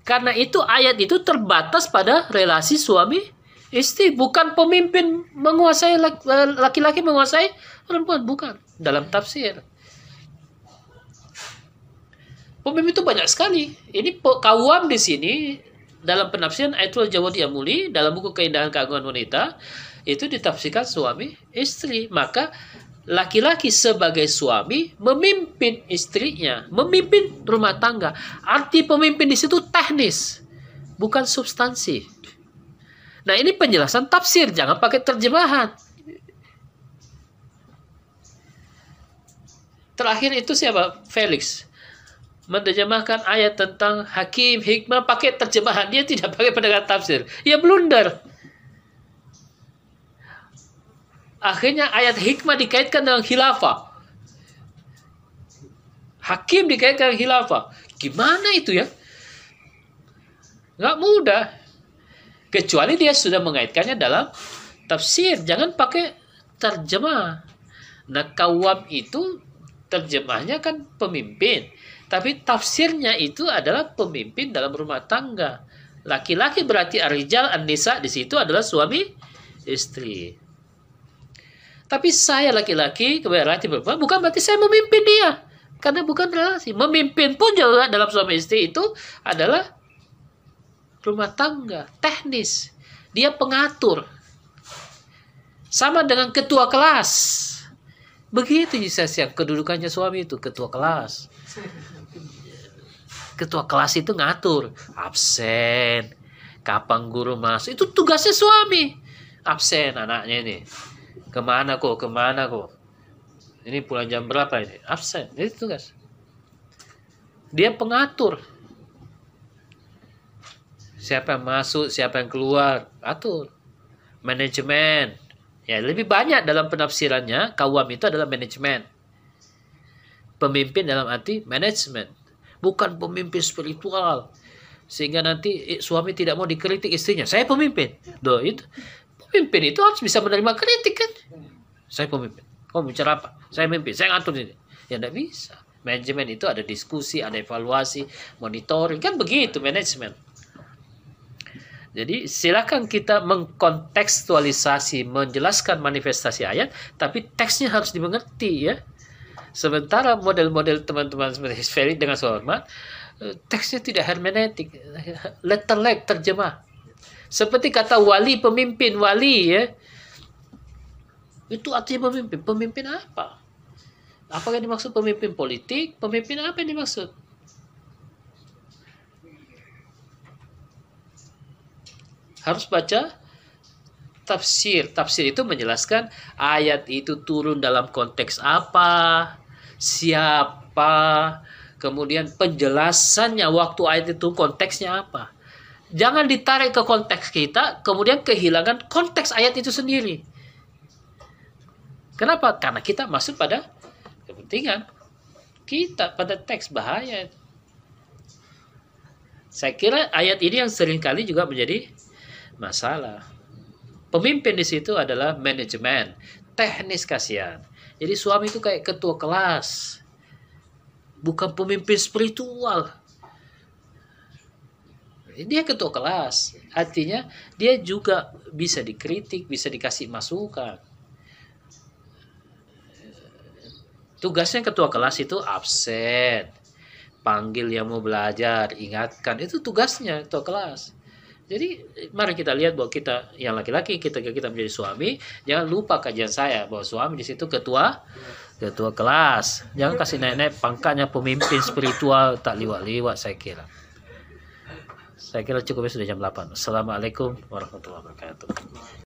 karena itu ayat itu terbatas pada relasi suami Istri bukan pemimpin menguasai laki-laki menguasai perempuan bukan dalam tafsir. Pemimpin itu banyak sekali. Ini kawam di sini dalam penafsiran Ayatul Jawadi Amuli dalam buku Keindahan Keagungan Wanita itu ditafsirkan suami istri. Maka laki-laki sebagai suami memimpin istrinya, memimpin rumah tangga. Arti pemimpin di situ teknis, bukan substansi. Nah ini penjelasan tafsir, jangan pakai terjemahan. Terakhir itu siapa? Felix. Menerjemahkan ayat tentang hakim, hikmah pakai terjemahan. Dia tidak pakai pendekatan tafsir. Ya blunder. Akhirnya ayat hikmah dikaitkan dengan khilafah. Hakim dikaitkan dengan khilafah. Gimana itu ya? Nggak mudah. Kecuali dia sudah mengaitkannya dalam tafsir. Jangan pakai terjemah. Nah, kawam itu terjemahnya kan pemimpin. Tapi tafsirnya itu adalah pemimpin dalam rumah tangga. Laki-laki berarti arijal an-nisa di situ adalah suami istri. Tapi saya laki-laki berarti perempuan bukan berarti saya memimpin dia. Karena bukan relasi. Memimpin pun juga dalam suami istri itu adalah rumah tangga, teknis. Dia pengatur. Sama dengan ketua kelas. Begitu saya kedudukannya suami itu ketua kelas ketua kelas itu ngatur. Absen. Kapan guru masuk? Itu tugasnya suami. Absen anaknya ini. Ke mana kok? Ke mana kok? Ini pulang jam berapa ini? Absen. Itu tugas. Dia pengatur. Siapa yang masuk siapa yang keluar atur. Manajemen. Ya lebih banyak dalam penafsirannya kawam itu adalah manajemen. Pemimpin dalam arti manajemen bukan pemimpin spiritual. Sehingga nanti eh, suami tidak mau dikritik istrinya. Saya pemimpin. Doh itu pemimpin itu harus bisa menerima kritik kan? Saya pemimpin. Kamu bicara apa? Saya pemimpin saya ngatur ini. Ya tidak bisa. Manajemen itu ada diskusi ada evaluasi monitoring. Kan begitu manajemen. Jadi silakan kita mengkontekstualisasi, menjelaskan manifestasi ayat, tapi teksnya harus dimengerti ya. Sementara model-model teman-teman seperti Hisferi dengan hormat, eh, teksnya tidak hermeneutik, (laughs) letter leg terjemah. Seperti kata wali pemimpin wali ya. Itu artinya pemimpin. Pemimpin apa? Apa yang dimaksud pemimpin politik? Pemimpin apa yang dimaksud? Harus baca tafsir. Tafsir itu menjelaskan ayat itu turun dalam konteks apa, siapa, kemudian penjelasannya waktu ayat itu konteksnya apa. Jangan ditarik ke konteks kita, kemudian kehilangan konteks ayat itu sendiri. Kenapa? Karena kita masuk pada kepentingan kita pada teks bahaya. Saya kira ayat ini yang sering kali juga menjadi masalah. Pemimpin di situ adalah manajemen, teknis kasihan. Jadi suami itu kayak ketua kelas. Bukan pemimpin spiritual. Dia ketua kelas. Artinya dia juga bisa dikritik, bisa dikasih masukan. Tugasnya ketua kelas itu absen. Panggil yang mau belajar, ingatkan. Itu tugasnya ketua kelas. Jadi mari kita lihat bahwa kita yang laki-laki kita kita menjadi suami, jangan lupa kajian saya bahwa suami di situ ketua ketua kelas. Jangan kasih naik-naik pangkatnya pemimpin spiritual tak liwat-liwat saya kira. Saya kira cukup sudah jam 8. Assalamualaikum warahmatullahi wabarakatuh.